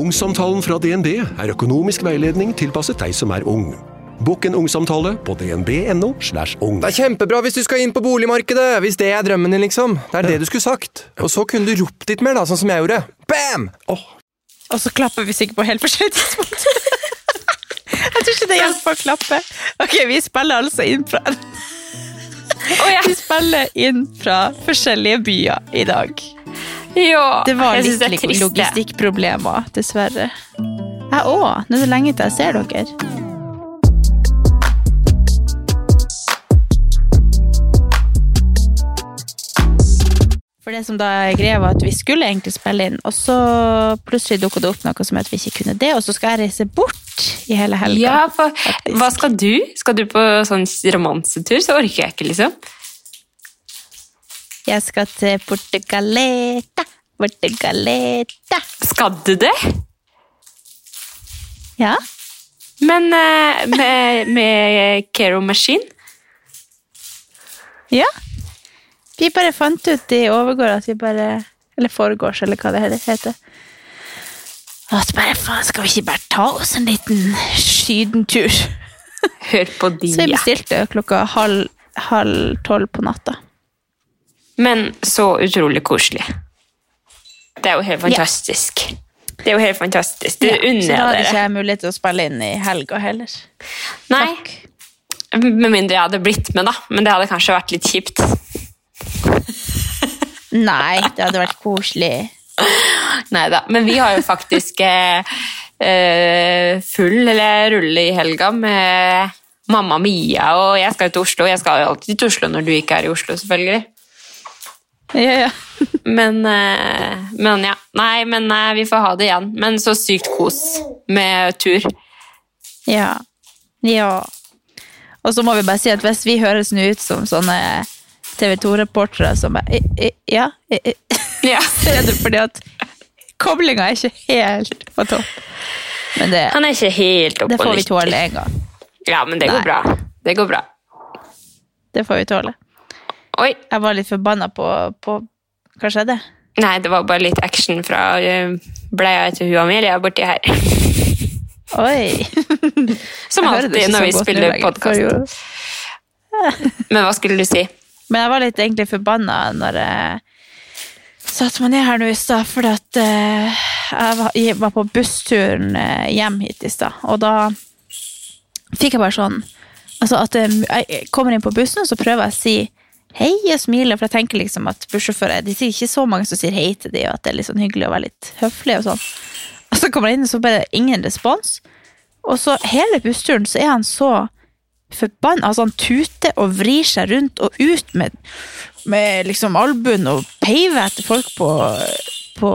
Ungsamtalen fra DNB er økonomisk veiledning tilpasset deg som er ung. Bokk en ungsamtale på dnb.no. slash ung. Det er kjempebra hvis du skal inn på boligmarkedet, hvis det er drømmen din, liksom. Det er det du skulle sagt. Og så kunne du ropt litt mer, da, sånn som jeg gjorde. Bam! Og så klapper vi sikkert på helt forskjellig tidspunkt. Jeg tror ikke det hjelper å klappe. Ok, vi spiller altså inn fra Vi spiller inn fra forskjellige byer i dag. Ja, Det var litt er logistikkproblemer, dessverre. Jeg òg. Nå er det lenge til jeg ser dere. For det som da er greia var at vi skulle egentlig spille inn, og så plutselig dukket det opp noe som at vi ikke kunne det, og så skal jeg reise bort i hele helga. Ja, for faktisk. hva skal du? Skal du på sånn romansetur, så orker jeg ikke, liksom. Jeg skal til Portugaleta, Portugaleta. Skal du det? Ja, Men uh, med, med Kero Machine? Ja. Vi bare fant ut i overgår at vi bare Eller foregårs, eller hva det heter. At bare faen, skal vi ikke bare ta oss en liten sydentur? Hør på de, Så jeg bestilte klokka halv, halv tolv på natta. Men så utrolig koselig. Det er jo helt fantastisk. Det er jo helt fantastisk. Det Ja, så da hadde ikke jeg mulighet til å spille inn i helga heller. Nei, Takk. med mindre jeg hadde blitt med, da. Men det hadde kanskje vært litt kjipt. Nei, det hadde vært koselig. Neida, Men vi har jo faktisk eh, eh, full eller rulle i helga med mamma Mia, og jeg skal jo til Oslo. Jeg skal jo alltid til Oslo når du ikke er i Oslo, selvfølgelig. Ja, ja. Men, eh, men ja. Nei, men eh, vi får ha det igjen. Men så sykt kos med tur. Ja. ja. Og så må vi bare si at hvis vi høres nå ut som sånne TV 2-reportere som bare «I- i- Ja, i- i», Ja. så er det fordi at koblinga er ikke helt på topp. Men det, Han er ikke helt oppe det får vi tåle en gang. Ja, men det går Nei. bra. Det går bra. Det får vi tåle. Oi. Jeg var litt forbanna på, på Hva skjedde? Nei, det var bare litt action fra uh, bleia til hun Amelia borti her. Oi! Som alltid når vi spiller podkast. Men hva skulle du si? Men jeg var litt egentlig forbanna når jeg satte meg ned her nå i stad, fordi at eh, jeg var, på bussturen eh, hjem hit i stad, og da fikk jeg bare sånn Altså at jeg, jeg kommer inn på bussen, og så prøver jeg å si hei og smiler, for jeg tenker liksom at bussjåfører De sier ikke så mange som sier hei til dem, og at det er litt sånn hyggelig å være litt høflig og sånn. Og så kommer jeg inn, og så bare ingen respons. Og så hele bussturen så er han så forbanna. Altså, han tuter og vrir seg rundt og ut med, med liksom albuen og peiver etter folk på, på,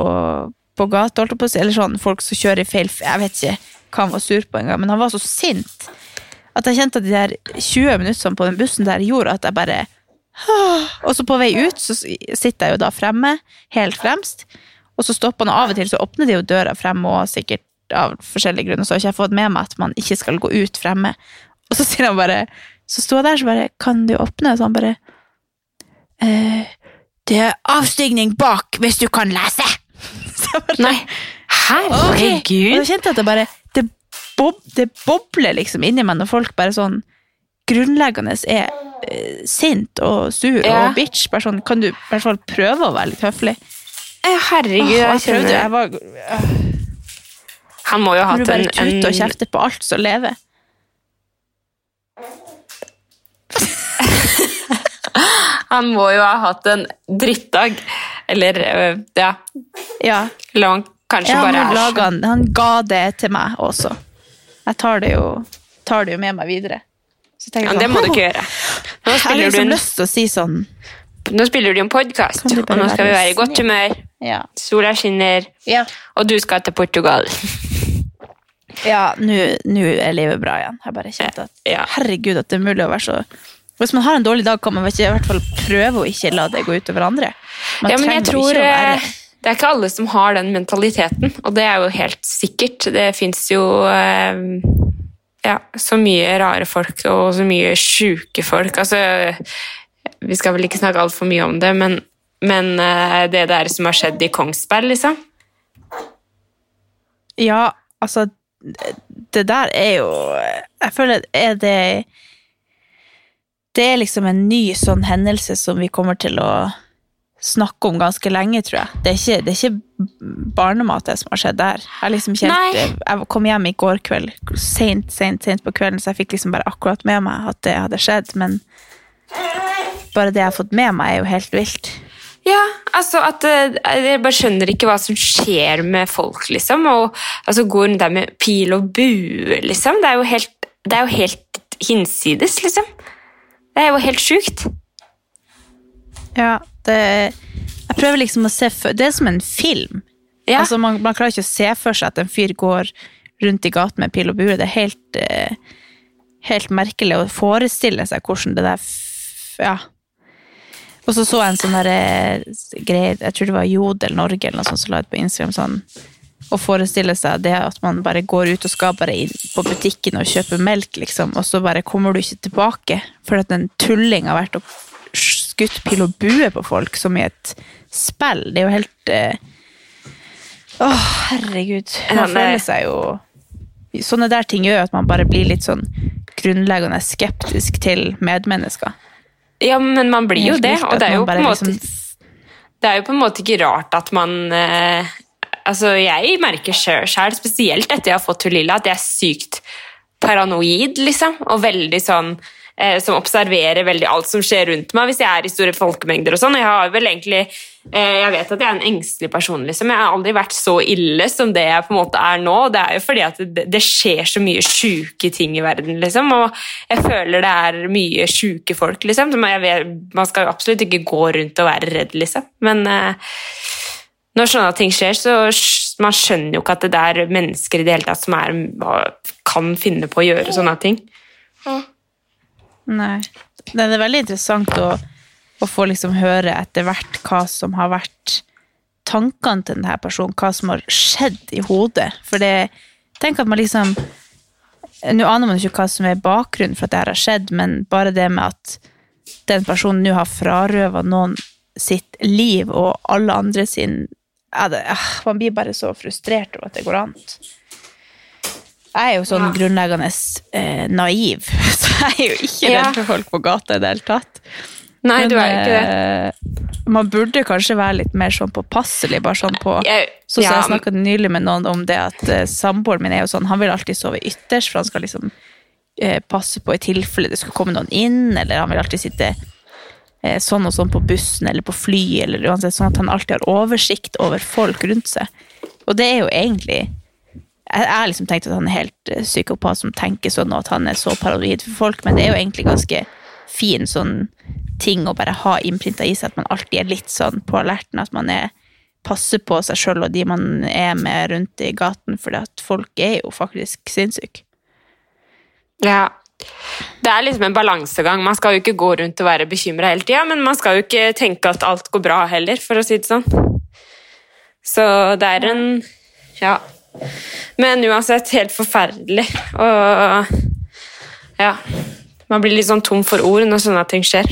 på gata, holdt jeg på å si. Eller sånn, folk som kjører i feil Jeg vet ikke hva han var sur på engang, men han var så sint at jeg kjente at de der 20 minuttene på den bussen der gjorde at jeg bare Og så på vei ut så sitter jeg jo da fremme, helt fremst. Og så stopper han, og av og til så åpner de jo døra fremme og sikkert av forskjellige grunner, så har ikke jeg fått med meg at man ikke skal gå ut fremme. Og så sier han bare Så sto jeg der, så bare Kan du åpne? Så han bare eh, Det er avstigning bak, hvis du kan lese! Så jeg bare, Nei, Ok. Og da kjente jeg at det bare det, bob, det bobler liksom inni meg når folk bare sånn grunnleggende er eh, sint og sur Ja. og bitch. Bare sånn, kan du i hvert fall prøve å være litt høflig? Eh, Herregud, Åh, jeg prøvde, jeg var Han må jo ha Når du hatt bare en, tuter og en kjefter på alt som lever. Han må jo ha hatt en drittdag. Eller øh, ja. Ja, Eller han kanskje ja bare han, er laget, sånn. han, han ga det til meg også. Jeg tar det jo, tar det jo med meg videre. Ja, det må du sånn, ikke gjøre. Nå Jeg har du liksom en lyst til å si sånn nå spiller du en podkast, og nå skal vi være i godt humør. Ja. Sola skinner, Ja, og du skal til Portugal. ja nå er livet bra igjen. Jeg bare kjente at Ja. herregud, at det er mulig å være så Hvis man har en dårlig dag, kan man ikke, i hvert fall prøve å ikke la det gå utover andre. Man ja, men jeg tror eh, det er ikke alle som har den mentaliteten, og det er jo helt sikkert. Det fins jo eh, ja, så mye rare folk og så mye sjuke folk. Altså, vi skal vel ikke snakke altfor mye om det, men, men eh, det der som har skjedd i Kongsberg, liksom. Ja, altså Det der er jo Jeg føler er det Det er liksom en ny sånn hendelse som vi kommer til å snakke om ganske lenge, tror jeg. Det er ikke, det er ikke barnemat det som har skjedd der. Jeg, liksom helt, jeg kom hjem i går kveld, sent, sent, sent på kvelden, så jeg fikk liksom bare akkurat med meg at det hadde skjedd, men bare det jeg har fått med meg, er jo helt vilt. Ja, altså at eh, Jeg bare skjønner ikke hva som skjer med folk, liksom. Og altså Går rundt der med pil og bue, liksom. Det er jo helt, det er jo helt hinsides, liksom. Det er jo helt sjukt. Ja, det Jeg prøver liksom å se for Det er som en film. Ja. Altså, man, man klarer ikke å se for seg at en fyr går rundt i gaten med pil og bue. Det er helt, eh, helt merkelig å forestille seg hvordan det der Ja. Og så så jeg en sånn eh, greie, jeg tror det var Jodel Norge eller noe sånt som la ut på Instagram sånn å forestille seg det at man bare går ut og skal bare inn på butikken og kjøpe melk, liksom, og så bare kommer du ikke tilbake for at en tulling har vært og skutt pil og bue på folk som i et spill. Det er jo helt Å, Å, herregud. Man føler seg jo Sånne der ting gjør at man bare blir litt sånn grunnleggende skeptisk til medmennesker. Ja, men man blir jo det, og det er jo på en måte liksom- Det er jo på en måte ikke rart at man eh, Altså, jeg merker sjøl, spesielt etter jeg har fått Tulilla, at jeg er sykt paranoid, liksom, og veldig sånn eh, som observerer veldig alt som skjer rundt meg hvis jeg er i store folkemengder og sånn. Jeg har vel egentlig eh, Jeg vet at jeg er en engstelig person, liksom. Jeg har aldri vært så ille som det jeg på en måte er nå. Det er jo fordi at det, det skjer så mye sjuke ting i verden, liksom. Og jeg føler det er mye sjuke folk, liksom. Vet, man skal jo absolutt ikke gå rundt og være redd, liksom. Men eh, når sånne ting skjer, så man skjønner jo ikke at det er mennesker i det hele tatt som er, kan finne på å gjøre sånne ting. Nei. Det er veldig interessant å, å få liksom høre etter hvert hva som har vært tankene til denne personen, hva som har skjedd i hodet. For det, tenk at man liksom Nå aner man ikke hva som er bakgrunnen for at det her har skjedd, men bare det med at den personen nå har frarøva noen sitt liv og alle andre sin det, ah, Man blir bare så frustrert over at det går an. Jeg er jo sånn grunnleggende eh, naiv, så jeg er jo ikke Ja. redd for folk på gata i det hele tatt. Nei, Men, du er ikke det. eh, Man burde kanskje være litt mer sånn påpasselig, bare sånn på Jeg- Så, så jeg snakket nylig med noen om det at eh, samboeren min er jo sånn, han vil alltid sove ytterst, for han skal liksom eh, passe på i tilfelle det skulle komme noen inn, eller han vil alltid sitte eh, sånn og sånn på bussen eller på fly, eller uansett sånn at han alltid har oversikt over folk rundt seg. Og det er jo egentlig jeg har liksom tenkt at han er helt eh, psykopat som tenker sånn, og at han er så paranoid for folk, men det er jo egentlig ganske fin sånn ting å bare ha innprinta i seg, at man alltid er litt sånn på alerten, at man er, passer på seg sjøl og de man er med rundt i gaten, for at folk er jo faktisk sinnssyke. Ja. Det er liksom en balansegang. Man skal jo ikke gå rundt og være bekymra hele tida, men man skal jo ikke tenke at alt går bra heller, for å si det sånn. Så det er en Ja. Men uansett, helt forferdelig. Og ja. Man blir litt sånn tom for ord når sånne ting skjer.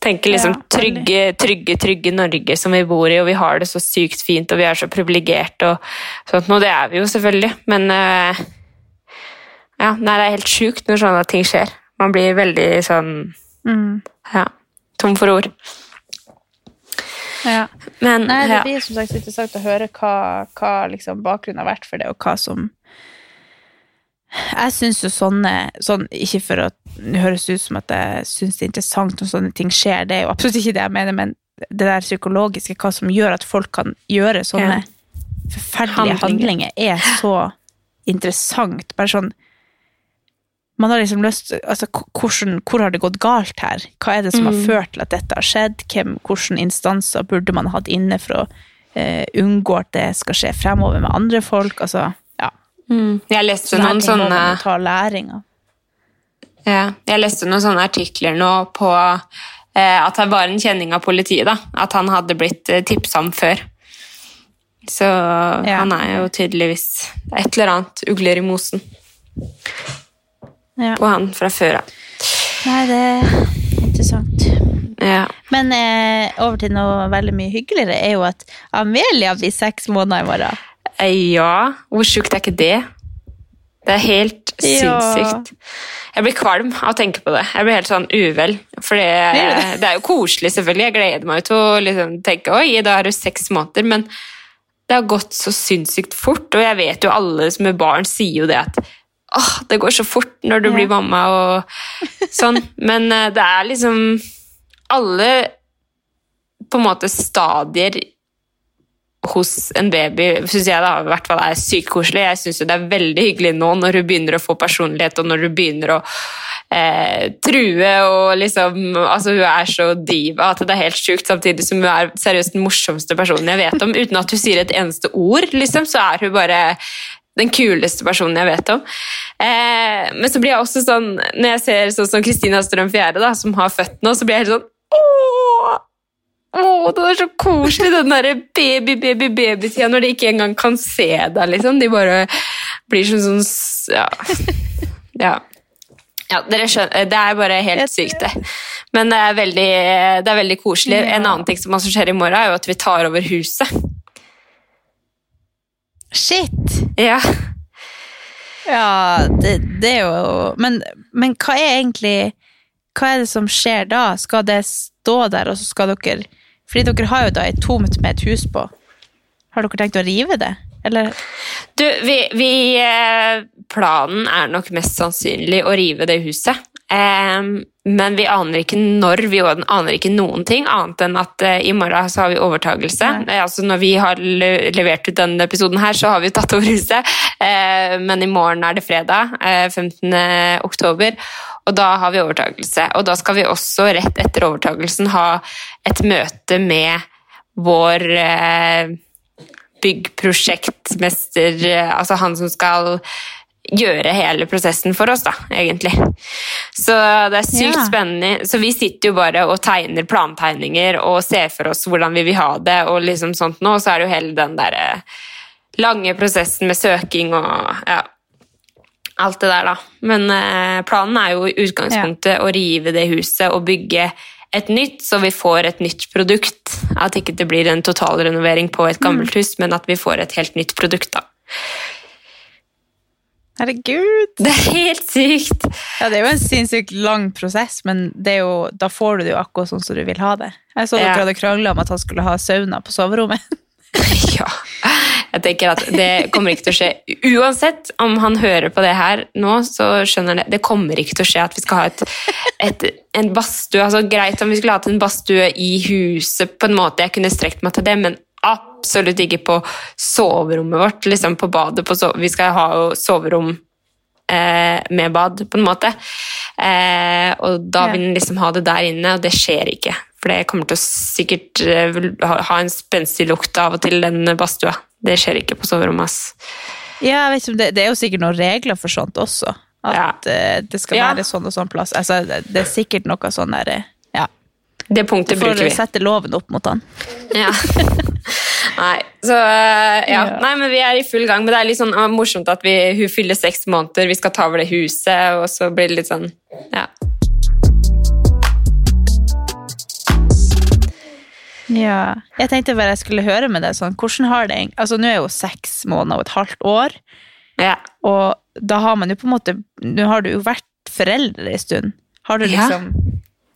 Tenker liksom trygge, trygge, trygge Norge som vi bor i, og vi har det så sykt fint, og vi er så privilegerte og sånt. Og det er vi jo selvfølgelig, men eh, ja, nei, det er helt sjukt når sånne ting skjer. Man blir veldig sånn ja, tom for ord. Ja. Men Nei, det ja. blir som sagt interessant å høre hva, hva liksom bakgrunnen har vært for det, og hva som Jeg syns jo sånne sånn, Ikke for å høres ut som at jeg syns det er interessant når sånne ting skjer, det er jo absolutt ikke det jeg mener, men det der psykologiske, hva som gjør at folk kan gjøre sånne forferdelige Handlinger. handlinger, er så interessant. Bare sånn man har liksom lyst altså, hvordan, Hvor har det gått galt her? Hva er det som har ført til at dette har skjedd? Hvem, hvilke instanser burde man hatt inne for å eh, unngå at det skal skje fremover med andre folk? Altså, ja. Jeg leste så noen sånne man ta læring av. Ja, jeg leste noen sånne artikler nå på eh, at det var en kjenning av politiet. da, At han hadde blitt eh, tipsa om før. Så han er jo tydeligvis et eller annet ugler i mosen Ja. på han fra før av. Nei, det er interessant. Ja. Men eh, over til noe veldig mye hyggeligere er jo at Amelia blir seks måneder i morgen. Eh, ja, hvor sjukt er ikke det? Det er helt Ja. sinnssykt. Jeg blir kvalm av å tenke på det. Jeg blir helt sånn uvel. For det, det? er jo koselig, selvfølgelig. Jeg gleder meg til å liksom tenke oi, da er det seks måneder. Men det har gått så sinnssykt fort, og jeg vet jo alle som er barn sier jo det at åh, det går så fort når du Ja. blir mamma og sånn. Men eh, det er liksom alle på en måte stadier hos en baby syns jeg da i hvert fall er sykt koselig. Jeg syns det er veldig hyggelig nå når hun begynner å få personlighet, og når hun begynner å eh, true og liksom Altså, hun er så diva at det er helt sjukt, samtidig som hun er seriøst den morsomste personen jeg vet om. Uten at hun sier et eneste ord, liksom, så er hun bare den kuleste personen jeg vet om. Eh, men så blir jeg også sånn, når jeg ser sånn som Kristina Strøm Fjære, da, som har født nå, så blir jeg helt sånn Åh! Åh, det er så koselig, den der baby-baby-baby-tida, når de ikke engang kan se deg, liksom. De bare blir sånn sånn Ja. ja. Ja, dere skjønner, Det er bare helt sykt, det. Men det er veldig, det er veldig koselig. En annen ting som skjer i morgen, er jo at vi tar over huset. Shit! Ja. Ja, det, det er jo men, men hva er egentlig Hva er det som skjer da? Skal det stå der, og så skal dere Fordi dere har jo da ei tomt med et hus på. Har dere tenkt å rive det? Eller Du, vi, vi eh, Planen er nok mest sannsynlig å rive det huset. Em, men vi aner ikke når, vi aner ikke noen ting, annet enn at eh, i morgen så har vi overtagelse. Nei. altså når vi har levert ut denne episoden her, så har vi tatt over huset. Eh, men i morgen er det fredag, eh, 15. oktober, og da har vi overtagelse. Og da skal vi også rett etter overtagelsen ha et møte med vår eh, byggprosjektmester, eh, altså han som skal gjøre hele prosessen for oss, da, egentlig. Så det er sykt Ja. spennende. Så vi sitter jo bare og tegner plantegninger og ser for oss hvordan vi vil ha det, og liksom sånt nå, og så er det jo hele den der eh, lange prosessen med søking og ja, alt det der, da. Men eh, planen er jo i utgangspunktet å rive det huset og bygge et nytt, så vi får et nytt produkt. At ikke det blir en totalrenovering på et gammelt hus, men at vi får et helt nytt produkt, da. Herregud! Det er helt sykt! Ja, det er jo en sinnssykt lang prosess, men det jo, da får du det jo akkurat sånn som du vil ha det. Jeg så Ja. dere hadde krangla om at han skulle ha sauna på soverommet. Ja. Jeg tenker at det kommer ikke til å skje. Uansett om han hører på det her nå, så skjønner han det. Det kommer ikke til å skje at vi skal ha et, et, en badstue. Altså, greit om vi skulle hatt en badstue i huset, på en måte jeg kunne strekt meg til det, men absolutt ikke på soverommet vårt. liksom på badet. På so vi skal ha soverom eh, med bad, på en måte. Eh, og da vil den liksom ha det der inne, og det skjer ikke. For det kommer til å sikkert eh, ha en spenstig lukt av og til, den badstua. Det skjer ikke på soverommet, ass. Ja, jeg vet ikke det, det er jo sikkert noen regler for sånt også. At ja. det skal Ja. være sånn og sånn plass. Altså, det, er sikkert noe sånn der eh, Ja. Det punktet bruker vi. sette loven opp mot han. Ja. Nei, så eh, ja. Ja. Nei, men vi er i full gang. Men det er litt sånn eh, morsomt at vi, hun fyller seks måneder, vi skal ta over det huset, og så blir det litt sånn Ja. Ja. Jeg tenkte bare jeg skulle høre med deg sånn, hvordan har det Altså, nå er jo seks måneder og et halvt år, ja. og da har man jo på en måte Nå har du jo vært foreldre en stund. Har du Ja. liksom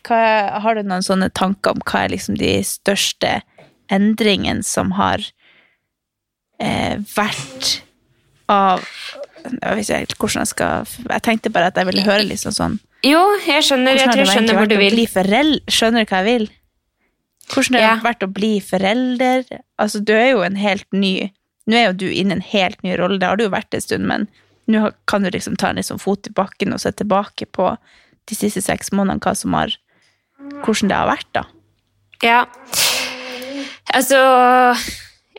hva, er- Har du noen sånne tanker om hva er liksom de største endringene som har eh, vært av Jeg vet ikke helt hvordan jeg skal Jeg tenkte bare at jeg ville høre liksom sånn Jo, jeg skjønner, jeg tror jeg skjønner hvor du vil. Skjønner du hva jeg vil? Hvordan det har Ja. vært å bli forelder? Altså, du er jo en helt ny Nå er jo du inne i en helt ny rolle, det har du jo vært en stund, men nå kan du liksom ta en liksom fot i bakken og se tilbake på de siste seks månedene, hva som har, hvordan det har vært, da. Ja. Altså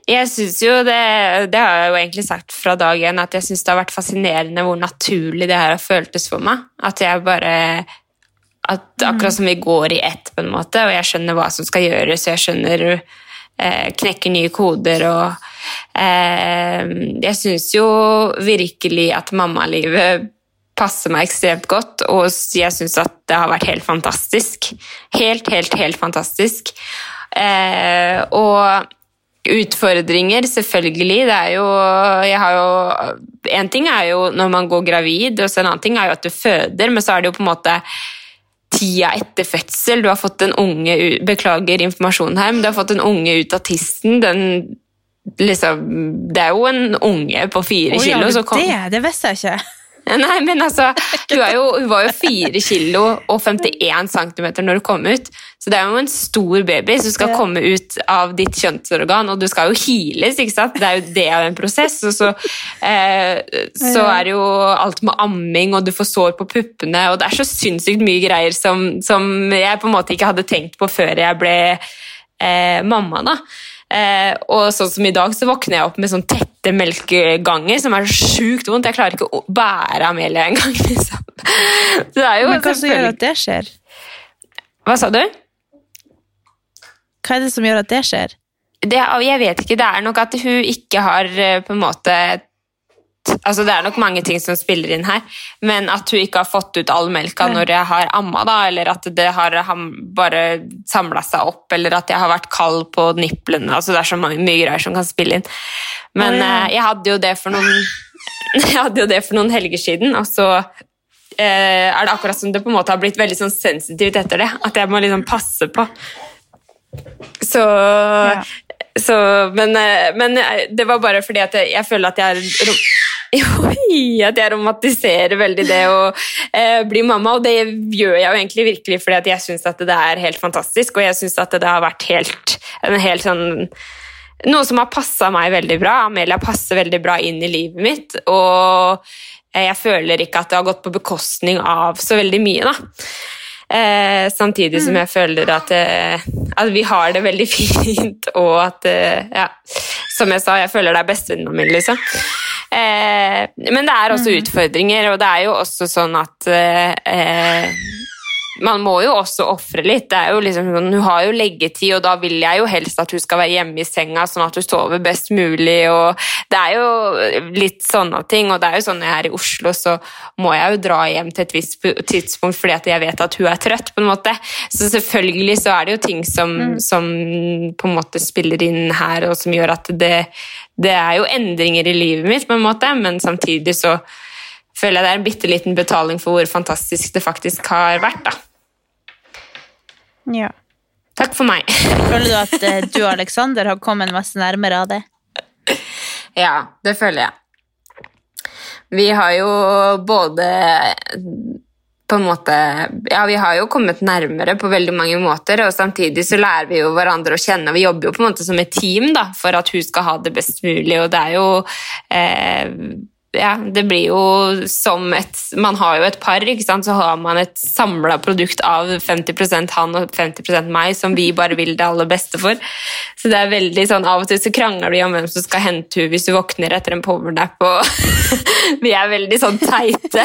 Jeg syns jo det Det har jeg jo egentlig sagt fra dag én, at jeg syns det har vært fascinerende hvor naturlig det her har føltes for meg. At jeg bare at Akkurat som vi går i ett, på en måte, og jeg skjønner hva som skal gjøres, og jeg skjønner eh, Knekker nye koder og eh, Jeg syns jo virkelig at mammalivet passer meg ekstremt godt, og jeg syns at det har vært helt fantastisk. Helt, helt, helt fantastisk. Eh, og utfordringer, selvfølgelig. Det er jo Jeg har jo En ting er jo når man går gravid, og så en annen ting er jo at du føder, men så er det jo på en måte tida etter fødsel. Du har fått en unge Beklager informasjonen her, men du har fått en unge ut av tissen. Den liksom Det er jo en unge på fire oh, kilo. så kom- det? Det visste jeg ikke. Nei, men altså, hun, jo, hun var jo 4 kilo og 51 cm når hun kom ut. Så det er jo en stor baby som skal komme ut av ditt kjønnsorgan, og du skal jo heales, ikke sant? Det er jo det av en prosess. Og så, eh, så er det jo alt med amming, og du får sår på puppene, og det er så sinnssykt mye greier som, som jeg på en måte ikke hadde tenkt på før jeg ble eh, mamma, da. Eh, og sånn som i dag, så våkner jeg opp med sånn tette melkeganger som er så sjukt vondt. Jeg klarer ikke å bære Amelia engang, liksom. Så det er jo Men hva som gjør at det skjer? Hva sa du? Hva er det som gjør at det skjer? Det, jeg vet ikke. Det er nok at hun ikke har eh, på en måte Altså Det er nok mange ting som spiller inn her, men at hun ikke har fått ut all melka når jeg har amma, da, eller at det har bare samla seg opp, eller at jeg har vært kald på nipplene. Altså Det er så mange, mye greier som kan spille inn. Men oh, ja. eh, jeg hadde noen Jeg hadde jo det for noen helger siden, og så eh, er det akkurat som det på en måte har blitt veldig sånn sensitivt etter det. At jeg må liksom passe på. Så, så men, eh, men eh, det var bare fordi at jeg, jeg føler at jeg Oi, at jeg romantiserer veldig det å eh, bli mamma, og det gjør jeg jo egentlig virkelig fordi at jeg syns at det er helt fantastisk, og jeg syns at det har vært helt, en helt sånn noe som har passa meg veldig bra. Amelia passer veldig bra inn i livet mitt, og eh, jeg føler ikke at det har gått på bekostning av så veldig mye, da. Eh, samtidig som jeg føler at, eh, at vi har det veldig fint, og at eh, ja, Som jeg sa, jeg føler det er bestevenninna mi, liksom. Eh, men det er også utfordringer, og det er jo også sånn at eh, eh, man må jo også ofre litt. Det er jo liksom, hun har jo leggetid, og da vil jeg jo helst at hun skal være hjemme i senga, sånn at hun sover best mulig. og Det er jo litt sånne ting. Og det er jo sånn når jeg er i Oslo, så må jeg jo dra hjem til et visst tidspunkt fordi at jeg vet at hun er trøtt. på en måte. Så selvfølgelig så er det jo ting som, som på en måte spiller inn her, og som gjør at det, det er jo endringer i livet mitt, på en måte, men samtidig så føler jeg det er en bitte liten betaling for hvor fantastisk det faktisk har vært. da. Ja. Takk for meg. Føler du at eh, du og Alexander har kommet masse nærmere av det? Ja, det føler jeg. Vi har jo både på en måte Ja, vi har jo kommet nærmere på veldig mange måter, og samtidig så lærer vi jo hverandre å kjenne. Vi jobber jo på en måte som et team da, for at hun skal ha det best mulig, og det er jo eh, ja, det blir jo som et Man har jo et par, ikke sant, så har man et samla produkt av 50% han og 50% meg, som vi bare vil det aller beste for. Så det er veldig sånn, Av og til så krangler vi om hvem som skal hente henne hvis du våkner etter en powernap. og Vi er veldig sånn teite,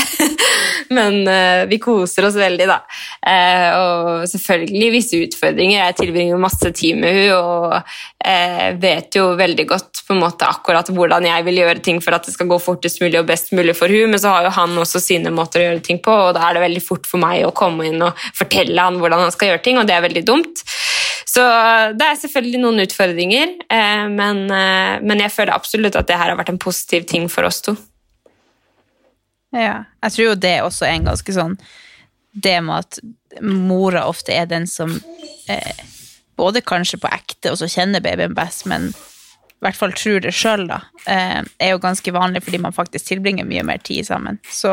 men uh, vi koser oss veldig, da. Uh, og selvfølgelig visse utfordringer. Jeg tilbringer masse tid med henne og uh, vet jo veldig godt på en måte akkurat hvordan jeg vil gjøre ting for at det skal gå fortest mulig og best mulig for hun, men så har jo han også sine måter å gjøre ting på, og da er det veldig fort for meg å komme inn og fortelle han hvordan han skal gjøre ting, og det er veldig dumt. Så det er selvfølgelig noen utfordringer, eh, men, eh, men jeg føler absolutt at det her har vært en positiv ting for oss to. Ja. Jeg tror jo det også er en ganske sånn Det med at mora ofte er den som eh, både kanskje på ekte og så kjenner babyen best, men i hvert fall tror det sjøl, da, eh, er jo ganske vanlig fordi man faktisk tilbringer mye mer tid sammen. Så,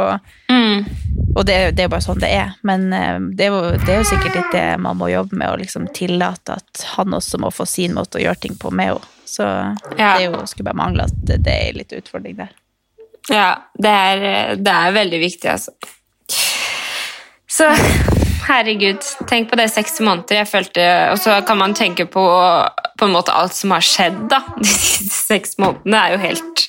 og det, det er jo bare sånn det er. Men eh, det, er jo, det er jo sikkert litt det man må jobbe med, å liksom tillate at han også må få sin måte å gjøre ting på med henne. Så det er jo, skulle bare mangle at det, det er litt utfordring der. Ja, det er, det er veldig viktig, altså. Så herregud, tenk på det seks måneder jeg følte Og så kan man tenke på på en måte alt som har skjedd da, de siste seks månedene. Er jo helt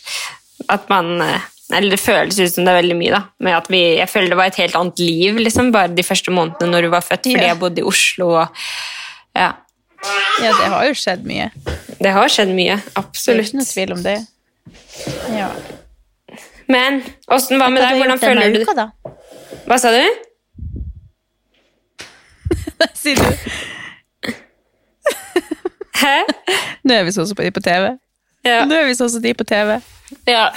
At man eh, Eller det føles ut som det er veldig mye, da. Med at vi, jeg føler det var et helt annet liv liksom, bare de første månedene når du var født, fordi jeg bodde i Oslo. og ja, Ja, det har jo skjedd mye. Det har skjedd mye. Det er Absolutt. ikke noe tvil om det. Ja. Men åssen var med deg? Hvordan føler du det? Hva sa du? Sier du? Hæ? Nå er vi sånn som på de på TV. Ja. Nå er vi sånn som de på TV. ja.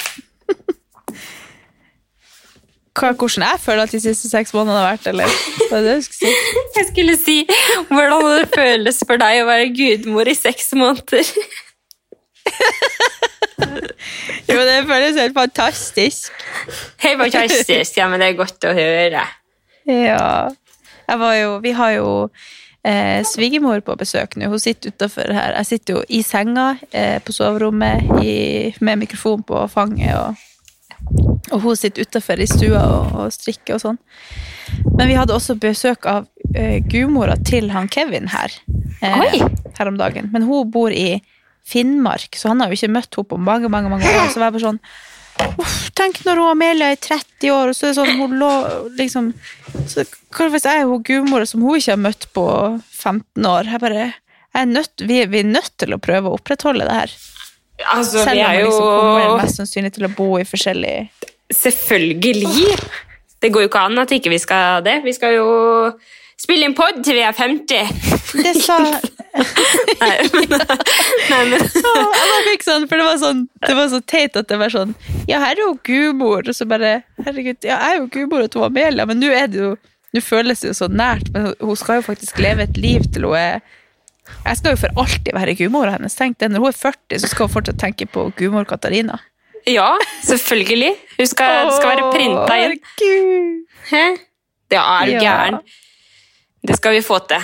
Hva, hvordan jeg føler at de siste seks månedene har vært, eller? Hva er det du skulle si? Jeg skulle si hvordan det føles for deg å være gudmor i seks måneder. Jo, det føles helt fantastisk. Helt fantastisk. Ja, men det er godt å høre. Ja. Jo, vi har jo eh, svigermor på besøk nå. Hun sitter utafor her. Jeg sitter jo i senga eh, på soverommet i, med mikrofon på fanget. Og, og hun sitter utafor i stua og, og strikker og sånn. Men vi hadde også besøk av eh, gudmora til han Kevin her, eh, her om dagen. Men hun bor i Finnmark, så han har jo ikke møtt henne på mange mange, mange år. Så var jeg bare sånn Uff, tenk når hun Amelia er 30 år, og så er det sånn hun lå liksom så Hva hvis jeg er hun gudmora som hun ikke har møtt på 15 år? Jeg bare jeg er nødt, vi, vi er nødt til å prøve å opprettholde det her. Altså, Selv vi om vi liksom kommer mest sannsynlig til å bo i forskjellig Selvfølgelig. Det går jo ikke an at ikke vi skal det. Vi skal jo spille inn pod til vi er 50. Det sa Nei, men, nei, men jeg fikk sånn, for det var sånn Det var så teit at det var sånn Ja, her er jo gudmor, og så bare Herregud, ja, jeg er jo gudmor og til Amelia, men nå er det jo Nå føles det jo så nært, men hun skal jo faktisk leve et liv til hun er Jeg skal jo for alltid være gudmora hennes. Tenk det, Når hun er 40, så skal hun fortsatt tenke på gudmor Katarina. Ja, selvfølgelig. Hun skal, skal være printa inn. Herregud. Hæ? Ja, er du Ja. Det skal vi få til.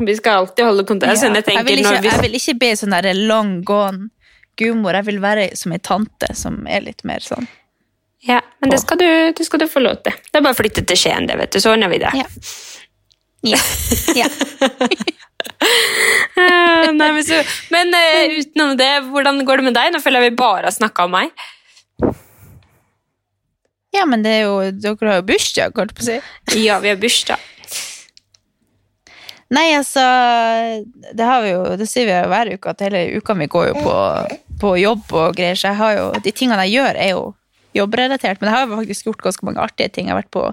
Vi skal alltid holde kontakt. Ja. Sånn jeg Jeg, vil ikke, vi... jeg vil ikke bli sånn der long gone gudmor. Jeg vil være som ei tante som er litt mer sånn. Ja, men det skal, du, det skal du få lov til. Det er bare å flytte til Skien, det, vet du. Så ordner vi det. Ja. Ja. ja. Eh, Nei, men så, men uh, utenom det, hvordan går det med deg? Nå føler jeg vi bare har snakka om meg. ja, men det er jo Dere har jo bursdag, holdt på å si. Ja, vi har bursdag. Nei, altså Det har vi jo, det sier vi jo hver uke, at hele uka mi går jo på, på jobb og greier. Så jeg har jo, de tingene jeg gjør, er jo jobbrelatert. Men jeg har jo faktisk gjort ganske mange artige ting. Jeg har vært på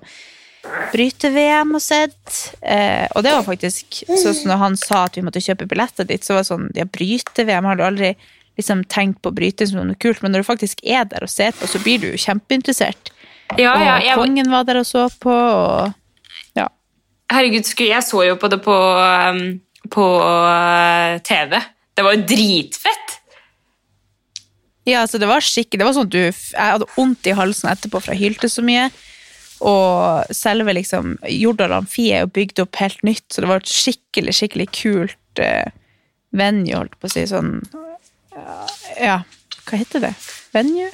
bryte-VM og sett. Eh, og det var faktisk sånn som når han sa at vi måtte kjøpe billetter dit, så var det sånn Ja, bryte-VM har du aldri liksom tenkt på bryting som noe kult, men når du faktisk er der og ser på, så blir du jo kjempeinteressert. Ja, ja, og kongen var der og så på, og. Herregud, jeg så jo på det på, um, på uh, TV. Det var jo dritfett! Ja, altså det var skikkelig, det var sånn at du, jeg hadde vondt i halsen etterpå for jeg hylte så mye, og selve liksom, Jordal Amfi er jo bygd opp helt nytt, så det var et skikkelig, skikkelig kult uh, venue, holdt på å si, sånn, ja, hva heter det? Venue?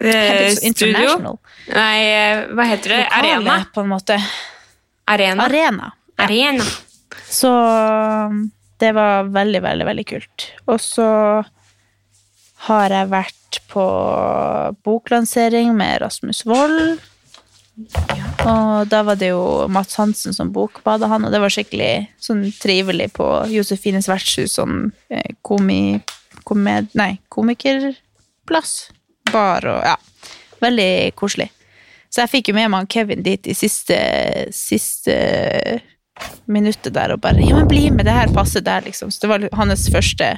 Eh, studio? Nei, eh, hva heter det? Lokale, Arena? på en måte. Arena. Arena. Ja. Arena. Så det var veldig, veldig, veldig kult. Og så har jeg vært på boklansering med Rasmus Wold. Og da var det jo Mats Hansen som bokbada han, og det var skikkelig sånn trivelig på Josefines vertshus, sånn eh, komi... Komed, nei, komikerplass. Bar og ja. Veldig koselig. Så jeg fikk jo med meg Kevin dit i siste, siste minuttet der og bare Ja, men bli med, det her passer der, liksom. Så det var hans første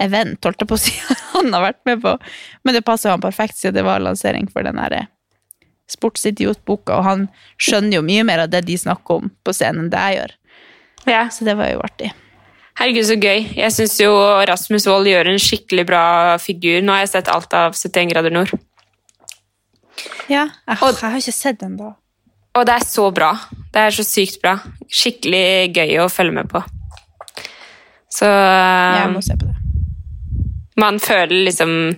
event, holdt jeg på å si, han har vært med på. Men det passer han perfekt, siden det var lansering for den derre sportsidiotboka, og han skjønner jo mye mer av det de snakker om på scenen enn det jeg gjør. Ja. Så det var jo artig. Herregud, så gøy. Jeg syns jo Rasmus Wold gjør en skikkelig bra figur. Nå har jeg sett alt av 71 grader nord. Ja, jeg, jeg har ikke sett den da. Og det er så bra. Det er så sykt bra. Skikkelig gøy å følge med på. Så Jeg må um, se på det. man føler liksom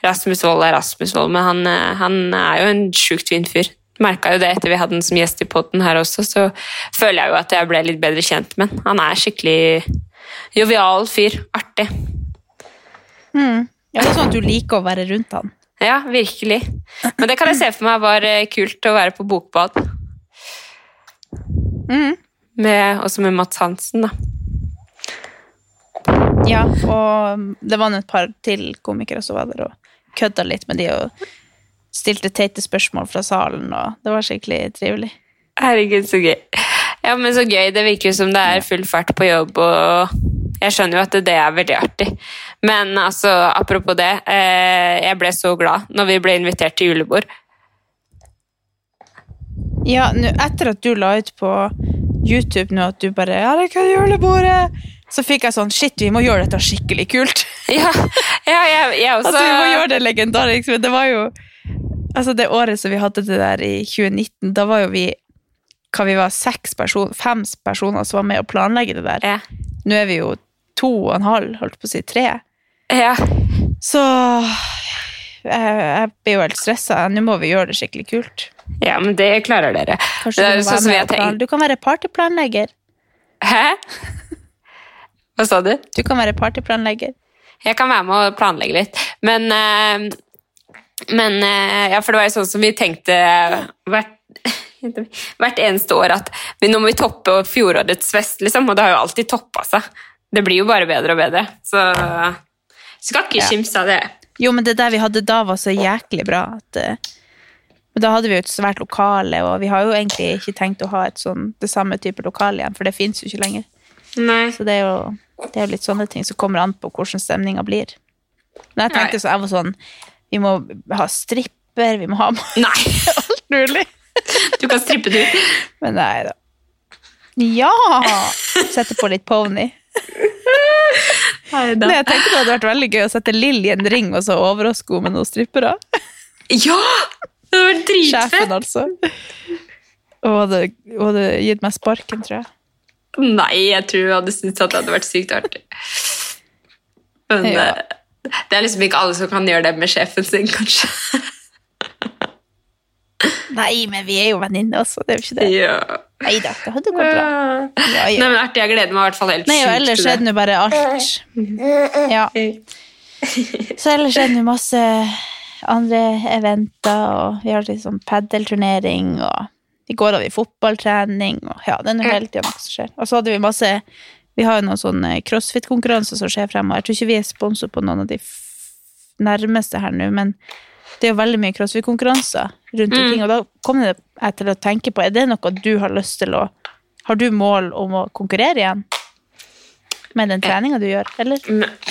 Rasmus Wold er Rasmus Wold, men han, eh, han er jo en sjukt fin fyr. Merka jo det etter vi hadde han som gjest i poden her også, så føler jeg jo at jeg ble litt bedre kjent med han. Han er skikkelig jovial fyr. Artig. Ja, det er sånn at du liker å være rundt han. Ja, virkelig. Men det kan jeg se for meg var eh, kult å være på bokbad. Med, også med Mats Hansen, da. Ja, og det var et par til komikere som var der og kødda litt med de og stilte teite spørsmål fra salen, og det var skikkelig trivelig. Herregud, så gøy. Ja, men så gøy. Det virker som det er full fart på jobb, og jeg skjønner jo at det er veldig artig. Men altså, apropos det, eh, jeg ble så glad når vi ble invitert til julebord. Ja, nå, etter at du la ut på YouTube nå at du bare Ja, det kan julebordet! Så fikk jeg sånn Shit, vi må gjøre dette skikkelig kult. Ja, ja jeg, jeg også. Altså, vi må gjøre det legendarisk. Men det var jo Altså, det året som vi hadde det der i 2019, da var jo vi hva vi var, seks personer, fem personer som var med å planlegge det der. Ja. Nå er vi jo to og en halv, holdt på å si tre. Ja. Så jeg, jeg blir jo helt stressa. Nå må vi gjøre det skikkelig kult. ja, men det klarer dere. Kanskje det er du, må sånn være som med plan- du kan være partyplanlegger. Hæ? Hva sa du? Du kan være partyplanlegger. Jeg kan være med og planlegge litt. Men, eh, men eh, ja, for det var jo sånn som vi tenkte hvert, hvert eneste år at nå må vi toppe fjorårets fest, liksom. Og det har jo alltid toppa seg. Det blir jo bare bedre og bedre. Så skal ikke Ja. kimse av det. Jo, men det der vi hadde da var så jæklig bra at eh, Men da hadde vi jo et svært lokale, og vi har jo egentlig ikke tenkt å ha et sånn, det samme type lokale igjen, for det fins jo ikke lenger. Nei. Så det er jo, det er jo litt sånne ting som kommer an på hvordan stemninga blir. Men jeg tenkte Nei. så jeg var sånn Vi må ha stripper, vi må ha Nei. alt mulig. Du kan strippe, du. Men nei da. Ja! Sette på litt pony. Nei, Nei, jeg tenkte det hadde vært veldig gøy å sette Lill i en ring og så overraske henne med noen strippere. Ja! Det hadde vært dritfett. Sjefen, altså. Og hadde, hadde gitt meg sparken, tror jeg. Nei, jeg tror jeg hadde syntes at det hadde vært sykt artig. Men Ja. eh, det er liksom ikke alle som kan gjøre det med sjefen sin, kanskje. Nei, men vi er jo venninner, også, Det er jo ikke det. Ja. Nei da, det hadde gått bra. Ja, Nei, men artig, Jeg gleder meg i hvert fall helt Nei, og sjukt ellers til er det nå bare alt. Ja. Så ellers er det nå masse andre eventer, og vi har liksom sånn paddelturnering, og i går hadde vi fotballtrening, og ja, det er nå hele tida noe som skjer. Og så hadde vi masse Vi har jo noen sånne crossfit-konkurranser som skjer fremover. Jeg tror ikke vi er sponsor på noen av de f- nærmeste her nå, men det er jo veldig mye crossfit-konkurranser rundt omkring, og da kom det jeg til å tenke på, er det noe du har lyst til å Har du mål om å konkurrere igjen? Med den treninga du gjør, eller?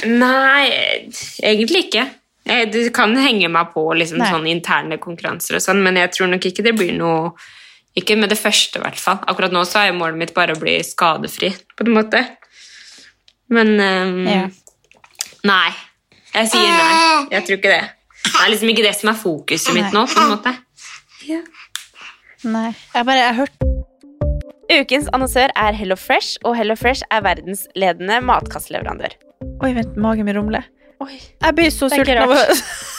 Nei, egentlig ikke. Jeg, du kan henge meg på liksom, sånne interne konkurranser og sånn, men jeg tror nok ikke det blir noe Ikke med det første, i hvert fall. Akkurat nå så er målet mitt bare å bli skadefri, på en måte. Men um, Ja. Nei. Jeg sier nei. Jeg tror ikke det. Det er liksom ikke det som er fokuset mitt nå, på en måte. Ja. Nei. Jeg bare jeg har hørt Ukens annonsør er Hello Fresh, og Hello Fresh er verdensledende matkasseleverandør. Oi, vent, magen min rumler. Oi. Jeg blir så sulten. av å-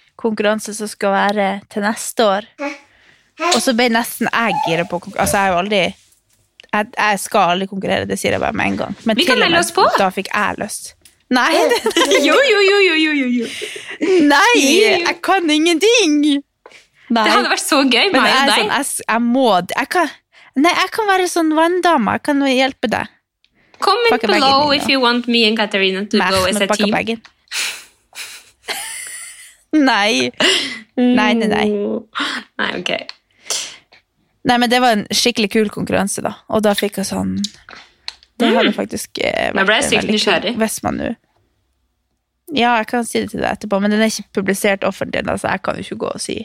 konkurranse som skal være til neste år. Og så ble nesten jeg gira på konkurranse. Altså, jeg har jo aldri jeg, jeg skal aldri konkurrere, det sier jeg bare med en gang. Men Vi kan melde oss på. Da fikk jeg lyst. Nei, Jo, jo, jo, jo, jo, jo, nei, jeg kan ingenting! Nei. Det hadde vært så gøy, Men meg og deg. sånn, jeg, jeg må jeg kan, Nei, jeg kan være sånn vanndame. Jeg kan hjelpe deg. Comment below if you want me and Katarina to Mer go as a team. Nei. Nei, nei, nei. Nei, ok. Nei, men det var en skikkelig kul konkurranse, da. Og da fikk jeg sånn Det hadde faktisk vært Da ble jeg vært sykt nysgjerrig. Hvis man nå Ja, jeg kan si det til deg etterpå, men den er ikke publisert offentlig, så jeg kan jo ikke gå og si,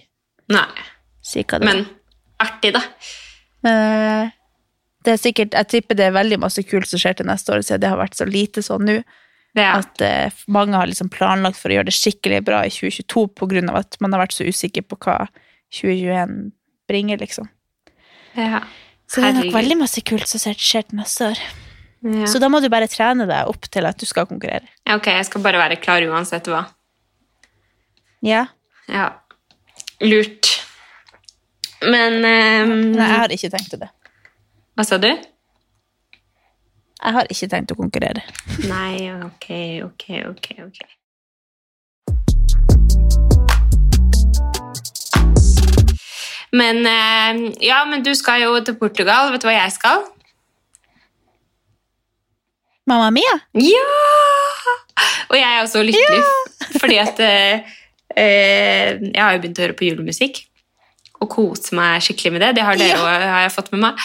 Nei, si hva det men artig, da. Men eh, det er sikkert Jeg tipper det er veldig masse kult som skjer til neste år, siden det har vært så lite sånn nå. Ja. At eh, mange har liksom planlagt for å gjøre det skikkelig bra i 2022 på grunn av at man har vært så usikker på hva 2021 bringer, liksom. ja. Så det er nok veldig masse kult som skjer til neste år. Ja. Så da må du bare trene deg opp til at du skal konkurrere. Ja, ok, jeg skal bare være klar uansett hva. Ja. Ja. Lurt. Men um, Nei, jeg har ikke tenkt det. Hva sa du? Jeg har ikke tenkt å konkurrere. Nei, ok, ok, ok. ok. Men eh, ja, men du skal jo til Portugal. Vet du hva jeg skal? Mamma mia! Ja! Og jeg er også lykkelig, fordi at eh, eh, Jeg har jo begynt å høre på julemusikk og kose meg skikkelig med det. Det har dere Ja. også, har jeg fått med meg.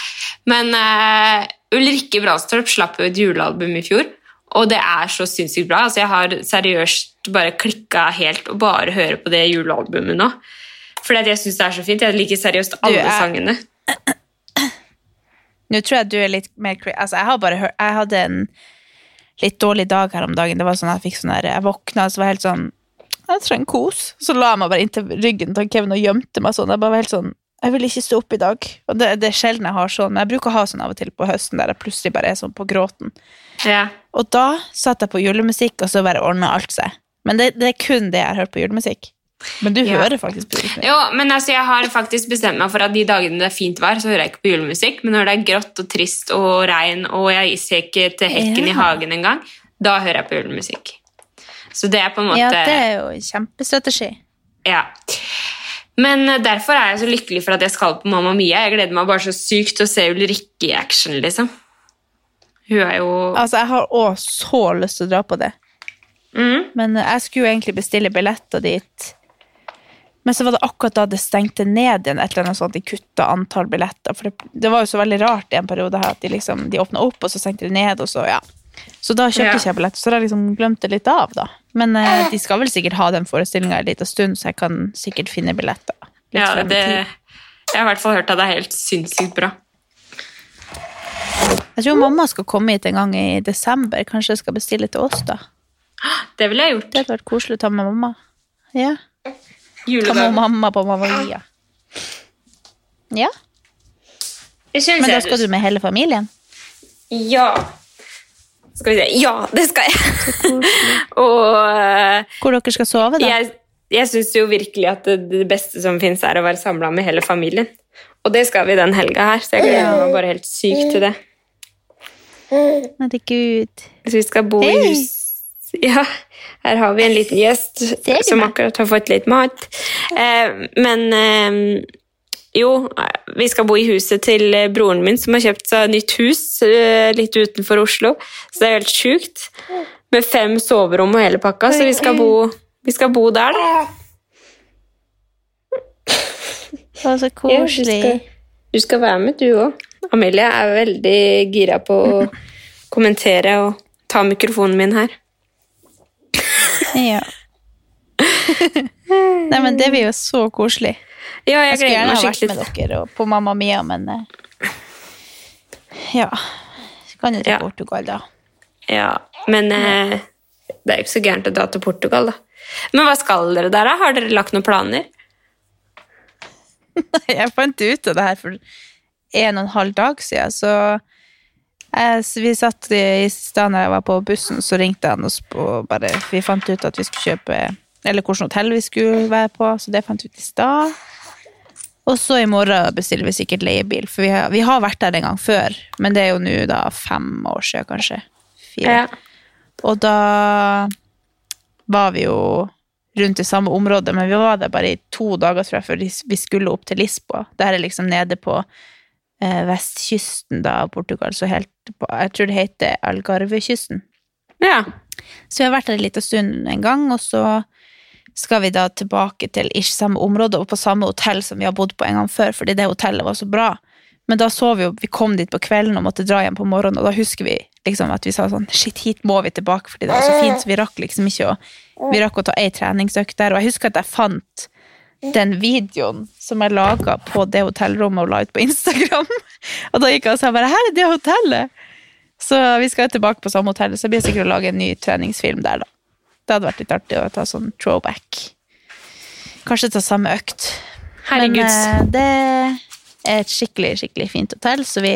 Men eh, Ulrikke Brandstorp slapp jo et julealbum i fjor, og det er så sinnssykt bra. Altså, jeg har seriøst bare klikka helt og bare hører på det julealbumet nå. Fordi jeg syns det er så fint. Jeg liker seriøst alle er- sangene. Nå tror jeg du er litt mer Altså, jeg har bare hørt Jeg hadde en litt dårlig dag her om dagen. Det var sånn Jeg fikk sånn der Jeg våkna, så var jeg helt sånn Jeg trenger kos. Så la jeg meg bare inntil ryggen til Kevin og gjemte meg sånn. Jeg bare var helt sånn Jeg vil ikke stå opp i dag. Og det, det er sjelden jeg har sånn, men jeg bruker å ha sånn av og til på høsten der jeg plutselig bare er sånn på gråten. Ja. Og da satt jeg på julemusikk, og så bare ordna alt seg. Men det, det er kun det jeg har hørt på julemusikk. Men du Ja. hører faktisk på julemusikk. Jo, men altså, jeg har faktisk bestemt meg for at de dagene det er fint vær, så hører jeg ikke på julemusikk. Men når det er grått og trist og regn, og jeg ser ikke til hekken i Ja. hagen engang, da hører jeg på julemusikk. Så det er på en måte Ja, det er jo en kjempestrategi. Ja. Men eh, derfor er jeg så lykkelig for at jeg skal på Mamma Mia. Jeg gleder meg bare så sykt til å se Ulrikke i action, liksom. Hun er jo Altså, jeg har òg så lyst til å dra på det. Mm. Men eh, jeg skulle jo egentlig bestille billetter dit. Men så var det akkurat da det stengte ned igjen, et eller annet sånt, de kutta antall billetter. For det, det var jo så veldig rart i en periode her at de liksom, de åpna opp, og så stengte de ned, og så, ja. Så da kjøpte Ja. ikke jeg billett, så da liksom glemt det litt av, da. Men eh, de skal vel sikkert ha den forestillinga en liten stund, så jeg kan sikkert finne billetter. ja, det. Jeg har i hvert fall hørt at det er helt sinnssykt bra. Jeg tror mamma skal komme hit en gang i desember. Kanskje jeg skal bestille til oss, da. Det ville jeg gjort. Det hadde vært koselig å ta med mamma. Ja. Ta med mamma på Mamma Mia. Ja, men da skal du med hele familien? Ja. Skal vi se. Ja, det skal jeg. Og eh, Hvor dere skal sove, da? jeg, jeg syns jo virkelig at det, det beste som fins, er å være samla med hele familien. Og det skal vi den helga her, så jeg gleder meg bare helt sykt til det. Herregud. Så vi skal bo i hus Ja, her har vi en liten gjest som akkurat har fått litt mat. Eh, men eh, Jo, vi skal bo i huset til eh, broren min, som har kjøpt seg nytt hus eh, litt utenfor Oslo. Så det er helt sjukt. Med fem soverom og hele pakka, så vi skal bo, vi skal bo der, da. Det var så koselig. Du skal være med, du òg. Amelie er veldig gira på å kommentere og ta mikrofonen min her. Ja. Nei, men det blir jo så koselig. Ja, jeg Jeg skulle gjerne ha vært med dere på Mamma Mia, men eh, Ja. Så kan jo til Ja. Portugal, da. Ja, men eh, det er jo ikke så gærent å dra til Portugal, da. Men hva skal dere der, da? Har dere lagt noen planer? Jeg fant ut av det her for en og en halv dag siden, så jeg, vi satt i i stad når jeg var på bussen, så ringte han oss på bare Vi fant ut at vi skulle kjøpe Eller hvilket hotell vi skulle være på, så det fant vi ut i stad. Og så i morgen bestiller vi sikkert leiebil, for vi har, vi har vært der en gang før, men det er jo nå da fem år siden, kanskje. Fire. Ja. Og da var vi jo rundt i samme område, men vi var der bare i to dager tror jeg, før vi skulle opp til Lisboa. Det her er liksom nede på eh, vestkysten da, av Portugal, så helt på, jeg tror det heter Algarvekysten. Ja. Så vi har vært der en liten stund en gang, og så skal vi da tilbake til ikke samme område og på samme hotell som vi har bodd på en gang før, fordi det hotellet var så bra. Men da så vi jo, vi kom dit på kvelden og måtte dra hjem på morgenen, og da husker vi liksom at vi sa sånn, shit, hit må vi tilbake, fordi det var så fint, så vi rakk liksom ikke å, vi rakk å ta ei treningsøkt der, og jeg husker at jeg fant den videoen som jeg laget på det hotellrommet og la ut på Instagram, og da gikk jeg og sa bare, her er det hotellet! Så vi skal tilbake på samme hotell, så det blir sikkert å lage en ny treningsfilm der da. Det hadde vært litt artig å ta sånn throwback. Kanskje ta samme økt. Herregud. Men eh, det er et skikkelig, skikkelig fint hotell, så vi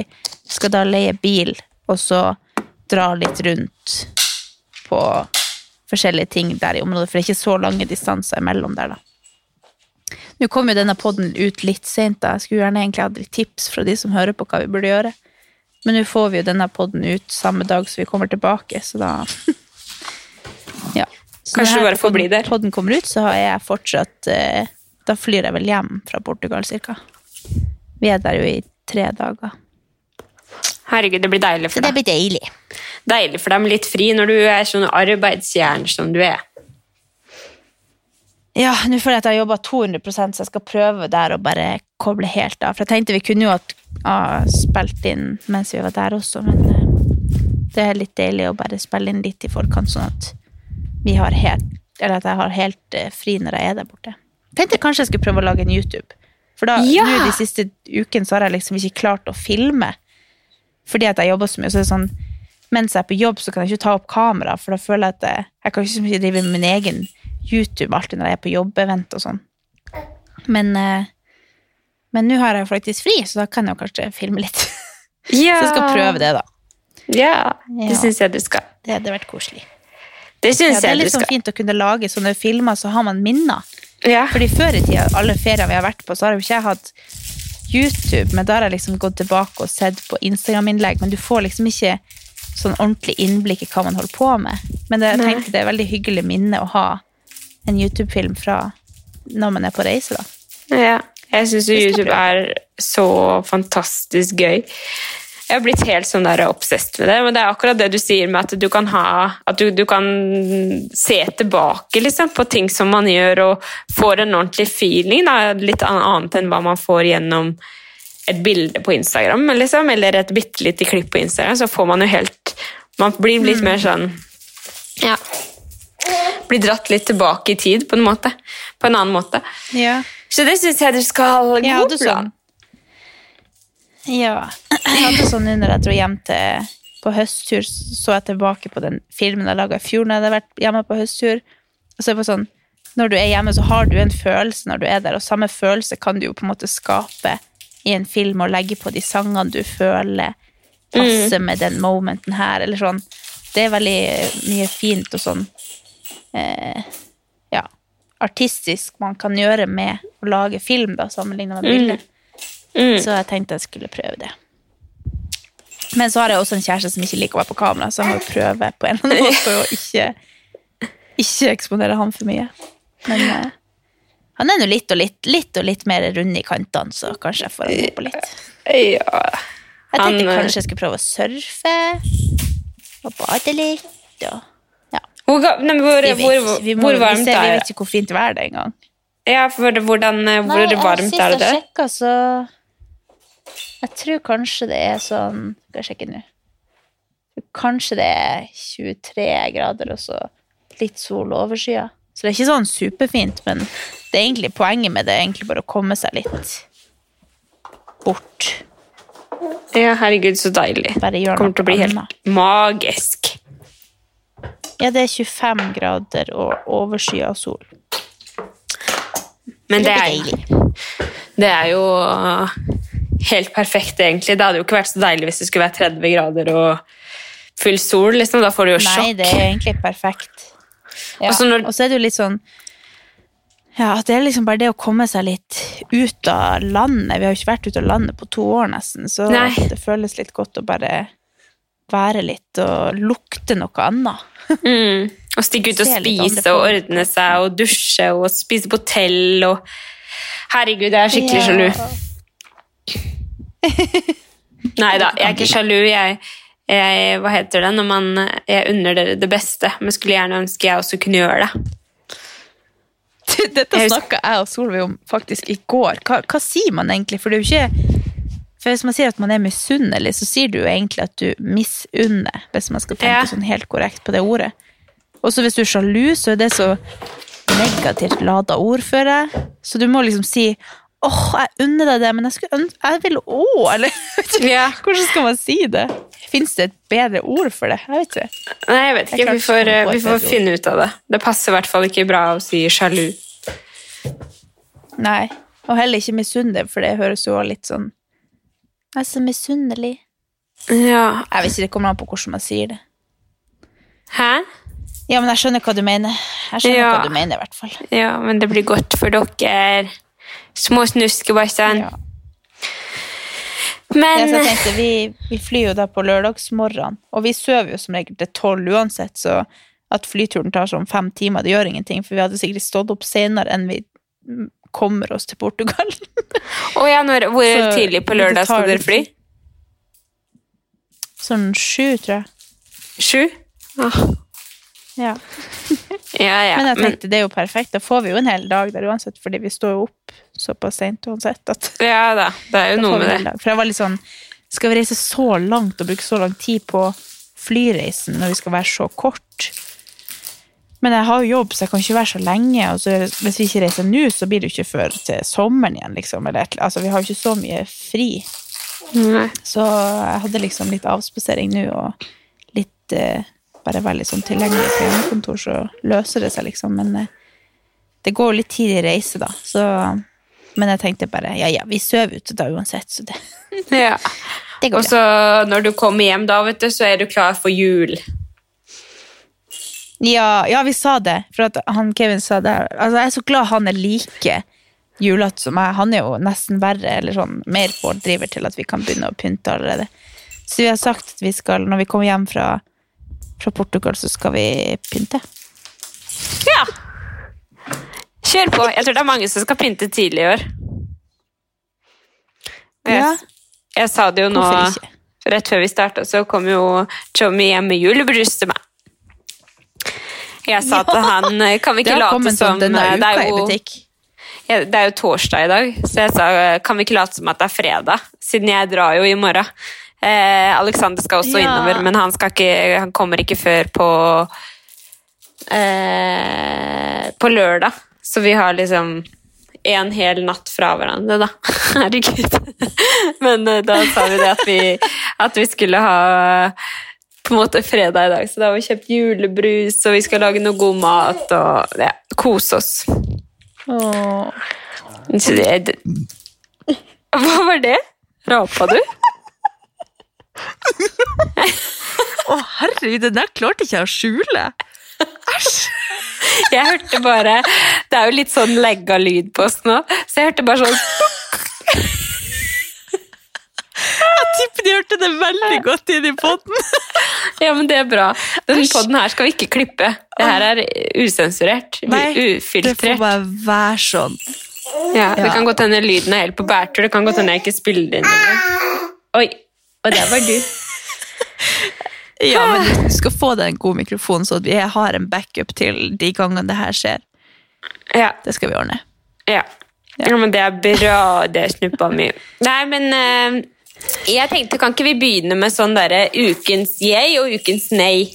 skal da leie bil, og så dra litt rundt på forskjellige ting der i området, for det er ikke så lange distanser imellom der, da. Nå kom jo denne podden ut litt sent, da. Jeg skulle gjerne egentlig hatt litt tips fra de som hører på hva vi burde gjøre. Men nå får vi jo denne podden ut samme dag som vi kommer tilbake, så da. Så Kanskje du bare får bli der. podden kommer ut, så har jeg fortsatt eh, Da flyr jeg vel hjem fra Portugal, cirka. Vi er der jo i tre dager. Herregud, det blir deilig Så deg. det deg. blir deilig. Deilig for deg med litt fri når du er sånn arbeidsjern som du er. Ja, nå føler jeg at jeg har jobba 200% så jeg skal prøve der å bare koble helt av. For jeg tenkte vi kunne jo ha ah, spilt inn mens vi var der også, men eh, det er litt deilig å bare spille inn litt i forkant, sånn at vi har helt Eller at jeg har helt eh, fri når jeg er der borte. Tenkte kanskje jeg skulle prøve å lage en YouTube. For da, Ja! nå de siste ukene så har jeg liksom ikke klart å filme. Fordi at jeg jobber så mye, så er det sånn mens jeg er på jobb, så kan jeg ikke ta opp kamera, for da føler jeg at jeg, jeg kan ikke så mye drive med min egen YouTube alltid når jeg er på jobbevent og sånn. Men eh, men nå har jeg faktisk fri, så da kan jeg kanskje filme litt. Ja. Så jeg skal prøve det, da. Ja, det Ja. syns jeg du skal. Det hadde vært koselig. Det syns ja, er jeg du sånn skal. fint å kunne lage sånne filmer, så har man minner. Ja. Fordi før i tida, alle ferier vi har vært på, så har jo ikke jeg hatt YouTube, men da har jeg liksom gått tilbake og sett på Instagram-innlegg, men du får liksom ikke sånn ordentlig innblikk i hva man holder på med. Men det, jeg tenkte det er veldig hyggelig minne å ha en YouTube-film fra når man er på reise, da. Ja, jeg syns YouTube er så fantastisk gøy. Jeg har blitt helt sånn der obsessed med det, men det er akkurat det du sier med at du kan ha At du, du kan se tilbake liksom, på ting som man gjør, og får en ordentlig feeling. Da. Litt annet enn hva man får gjennom et bilde på Instagram, liksom, eller et bitte lite klipp på Instagram, så får man jo helt Man blir litt mer sånn Ja. Blir dratt litt tilbake i tid, på en måte. På en annen måte. Ja. Så det syns jeg du skal Jeg God plan. sånn Ja. Jeg hadde sånn nå når jeg dro hjem til på høsttur, så jeg tilbake på den filmen jeg laga i fjor når jeg hadde vært hjemme på høsttur. Og så er det bare sånn, Når du er hjemme, så har du en følelse når du er der, og samme følelse kan du jo på en måte skape i en film og legge på de sangene du føler passer med den momenten her, eller sånn. Det er veldig mye fint og sånn eh, ja, artistisk man kan gjøre med å lage film, da, sammenlignet med bilder. Mm. Så jeg tenkte jeg skulle prøve det. Men så har jeg også en kjæreste som ikke liker å være på kamera, så jeg må prøve på en eller annen måte å ikke, ikke eksponere han for mye. Men eh, Han er nå litt og litt, litt og litt mer rund i kantene, så kanskje jeg får han opp på litt. Ja. Jeg tenkte Han, eh, kanskje jeg skulle prøve å surfe og bade litt. Og, ja. Hvor, nei, hvor, Vi vet hvor, vi må- hvor vi er det? Vi vet ikke hvor fint vær det er engang. Ja, for hvordan, eh, hvor varmt er det? Sist jeg sjekka, så Jeg tror kanskje det er sånn Skal jeg sjekke nå? Kanskje det er 23 grader og så litt sol og overskya. Så det er ikke sånn superfint, men det er egentlig poenget med det er egentlig bare å komme seg litt bort. Ja, herregud, så deilig. Bare gjør Kommer til å bli helt annet. magisk. Ja, det er 25 grader og overskya sol. Men det er, det er jo helt perfekt, egentlig. Det hadde jo ikke vært så deilig hvis det skulle være 30 grader og full sol. Liksom. Da får du jo Nei, sjokk. det er egentlig perfekt. Ja. Og så når- er det jo litt sånn Ja, det er liksom bare det å komme seg litt ut av landet. Vi har jo ikke vært ute av landet på to år nesten, så Nei. det føles litt godt å bare være litt og lukte noe annet. Mm. Og stikke ut og spise og ordne seg og dusje og spise på hotell og Herregud, jeg er skikkelig Ja. sjalu. Nei da, jeg er ikke sjalu. Jeg, jeg Hva heter det når man Jeg unner dere det beste, men skulle gjerne ønske jeg også kunne gjøre det. Dette Jeg snakka jeg og Solveig om faktisk i går. Hva, hva sier man egentlig? For det er jo ikke For hvis man sier at man er misunnelig, så sier du jo egentlig at du misunner, hvis man skal tenke Ja. sånn helt korrekt på det ordet. Og så hvis du er sjalu, så er det så negativt lada ord for deg. Så du må liksom si åh, jeg unner deg det, men jeg, skulle jeg vil òg, eller yeah. Hvordan skal man si det? Fins det et bedre ord for det? Jeg vet ikke. Nei, jeg vet ikke. Jeg Vi får, vi får finne ut av det. Det passer i hvert fall ikke bra å si sjalu. Nei. Og heller ikke misunnelig, for det høres jo litt sånn Jeg er så misunnelig. Ja. Jeg vet ikke, det kommer an på hvordan man sier det. Hæ? Ja, men jeg skjønner hva du mener. Jeg skjønner Ja. hva du mener, i hvert fall. Ja, men det blir godt for dere. Små snuskebasser. Ja. Men Ja, tenkte, vi, vi flyr jo da på lørdagsmorgen, og vi sover jo som regel til tolv uansett, så at flyturen tar sånn fem timer, det gjør ingenting, for vi hadde sikkert stått opp senere enn vi mm, kommer oss til Portugal. Å ja, når, hvor Så tidlig på lørdag skal dere fly? Sånn sju, tror jeg. Sju? Ah. Ja. Ja, ja. Men jeg Men, tenkte, det er jo perfekt, da får vi jo en hel dag der uansett, fordi vi står jo opp såpass sent uansett, at ja da, det er jo noe med det. For jeg var litt sånn Skal vi reise så langt og bruke så lang tid på flyreisen når vi skal være så kort? Men jeg har jo jobb, så jeg kan ikke være så lenge. Og så hvis vi ikke reiser nå, så blir det jo ikke før til sommeren igjen, liksom. Eller, altså, vi har jo ikke så mye fri. Nei. Så jeg hadde liksom litt avspasering nå, og litt eh, bare veldig sånn tilgjengelig på hjemmekontor, så løser det seg, liksom. Men eh, det går jo litt tid i reise, da. Så Men jeg tenkte bare ja, ja, vi sover ute da uansett, så det, Ja. det går Og så når du kommer hjem da, vet du, så er du klar for jul. Ja, ja, vi sa det. For at han Kevin sa det. Altså, jeg er så glad han er like julete som meg. Han er jo nesten verre, eller sånn mer pådriver til at vi kan begynne å pynte allerede. Så vi har sagt at vi skal, når vi kommer hjem fra, fra Portugal, så skal vi pynte. Ja! Kjør på. Jeg tror det er mange som skal pynte tidlig i år. Jeg, Ja. jeg sa det jo nå rett før vi starta, så kom jo Tommy hjem med julebrus til meg. Jeg sa til han Kan vi ikke late som denne det er jo, det er jo torsdag i dag, så jeg sa kan vi ikke late som at det er fredag, siden jeg drar jo i morgen. Eh, Alexander skal også Ja. innover, men han, ikke, han kommer ikke før på eh, På lørdag. Så vi har liksom en hel natt fra hverandre, da. Herregud. Men eh, da sa vi det at vi, at vi skulle ha på en måte fredag i dag, så da har vi kjøpt julebrus, og vi skal lage noe god mat og ja, kose oss. Åh. Det. Hva var det? Rapa du? Å, herregud, den der klarte ikke jeg å skjule. Jeg hørte bare Det er jo litt sånn legga lyd på oss nå, så jeg hørte bare sånn Jeg tipper de hørte det veldig godt inn i potten. Ja, men det er bra. Den podden her skal vi ikke klippe. Det her er usensurert. Nei, det får bare være sånn. Ja, det kan godt hende lyden er helt på bærtur. Det kan godt hende jeg ikke spiller den inn. Oi, og der var du. Ja, men du skal få deg en god mikrofon, så vi har en backup til de gangene det her skjer. Ja, Det skal vi ordne. ja. ja men det er bra, det, snuppa mi. Nei, men uh, jeg tenkte, kan ikke vi begynne med sånn derre ukens yay og ukens nei?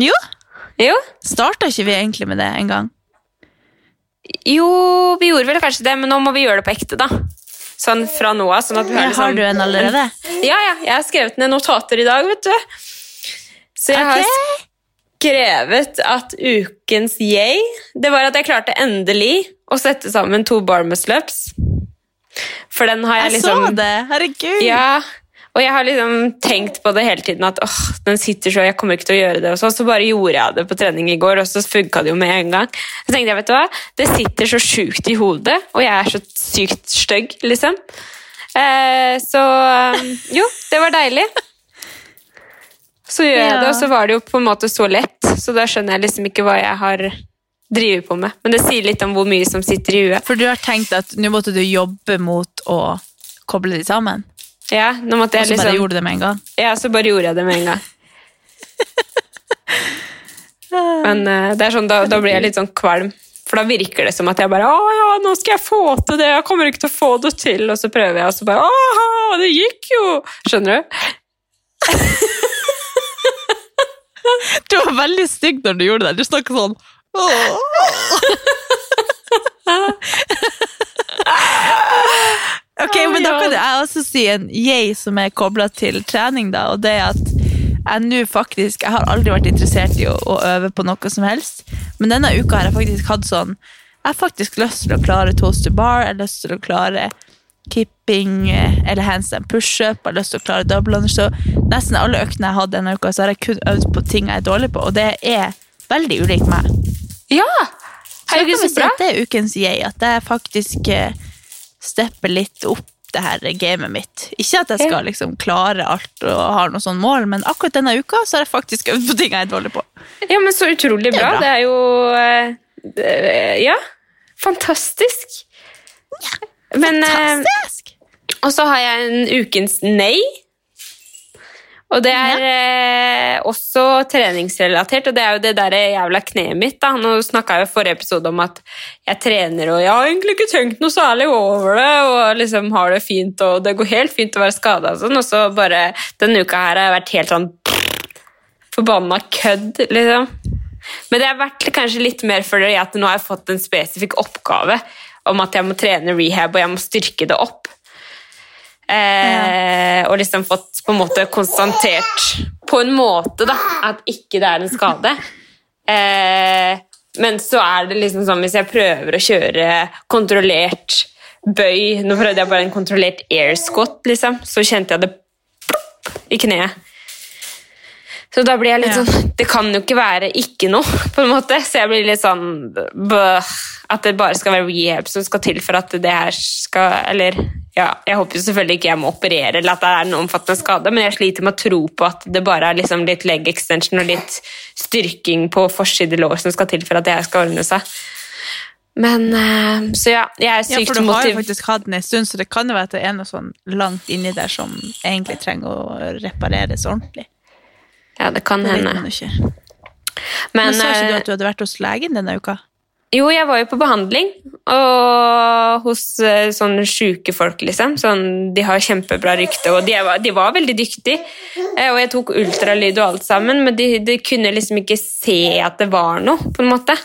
Jo, Jo? starta ikke vi egentlig med det en gang? Jo, vi gjorde vel kanskje det, men nå må vi gjøre det på ekte, da. Sånn fra nå av. Sånn at vi har, liksom, har liksom- du en allerede? Ja, ja. Jeg har skrevet ned notater i dag, vet du. Så jeg har skrevet at ukens yay, det var at jeg klarte endelig å sette sammen to barmuslups. For den har jeg Jeg liksom så det! Herregud! Ja, og jeg har liksom tenkt på det hele tiden at åh, den sitter så, jeg kommer ikke til å gjøre det. Og så, så bare gjorde jeg det på trening i går, og så funka det jo med en gang. Så tenkte jeg, vet du hva, det sitter så sjukt i hodet, og jeg er så sykt stygg, liksom. Eh, så um, jo, det var deilig. Så gjør jeg det, og så var det jo på en måte så lett, så da skjønner jeg liksom ikke hva jeg har drivet på med. Men det sier litt om hvor mye som sitter i huet. For du har tenkt at nå måtte du jobbe mot å koble de sammen, Ja, nå måtte og jeg så bare liksom... gjorde du det med en gang? Ja, så bare gjorde jeg det med en gang. Men uh, det er sånn, da, da blir jeg litt sånn kvalm. For da virker det som at jeg bare Å ja, nå skal jeg få til det! Jeg kommer ikke til å få det til! Og så prøver jeg, og så bare Åh, det gikk jo! Skjønner du? Du var veldig stygg når du gjorde det. Du snakket sånn Ok, men da kan jeg også si en yay som er kobla til trening, da, og det er at jeg nå faktisk Jeg har aldri vært interessert i å, å øve på noe som helst, men denne uka har jeg faktisk hatt sånn Jeg har faktisk lyst til å klare toast to bar, jeg har lyst til å klare kipping eh, eller handstand pushup, jeg har lyst til å klare double under, så nesten alle øktene jeg har hatt denne uka, så har jeg kun øvd på ting jeg er dårlig på, og det er veldig ulikt meg. Ja! Så jeg Herregud, så si bra! det er ukens yay, at jeg faktisk eh, stepper litt opp det her gamet mitt. Ikke at jeg skal liksom klare alt og har noe sånn mål, men akkurat denne uka så har jeg faktisk øvd på ting jeg er dårlig på. Ja, men så utrolig Det er bra. bra. Det er jo eh, Ja. Fantastisk. Men eh, Fantastisk! Og så har jeg en ukens nei. Og det er eh, også treningsrelatert, og det er jo det der jævla kneet mitt. da. Nå snakka jeg i forrige episode om at jeg trener, og jeg har egentlig ikke tenkt noe særlig over det, og liksom har det fint, og det går helt fint å være skada og sånn, og så bare denne uka her har jeg vært helt sånn forbanna kødd, liksom. Men det har vært kanskje litt mer fordi at nå har jeg fått en spesifikk oppgave om at jeg må trene rehab, og jeg må styrke det opp. Eh, Og liksom fått på en måte konstatert på en måte da, at ikke det er en skade. Eh, men så er det liksom sånn hvis jeg prøver å kjøre kontrollert bøy Nå prøvde jeg bare en kontrollert air squat, liksom, så kjente jeg det i kneet. Så da blir jeg litt Ja. sånn Det kan jo ikke være ikke noe, på en måte. Så jeg blir litt sånn bøh, At det bare skal være rehab som skal til for at det her skal Eller ja, jeg håper jo selvfølgelig ikke jeg må operere eller at det er en omfattende skade, men jeg sliter med å tro på at det bare er liksom litt leg extension og litt styrking på forside lår som skal til for at det her skal ordne seg. Men eh, Så ja, jeg er Ja, for du har jo faktisk hatt den en stund, så det kan jo være at det er noe sånn langt inni der som egentlig trenger å repareres ordentlig. Ja, det kan Det hende. Men, Men sa ikke du eh, at du hadde vært hos legen denne uka? Jo, jeg var jo på behandling, og hos eh, sånne sjuke folk, liksom. Sånn, de har kjempebra rykte, og de var, de var veldig dyktige. Eh, Og jeg tok ultralyd og alt sammen, men de, de kunne liksom ikke se at det var noe, på en måte.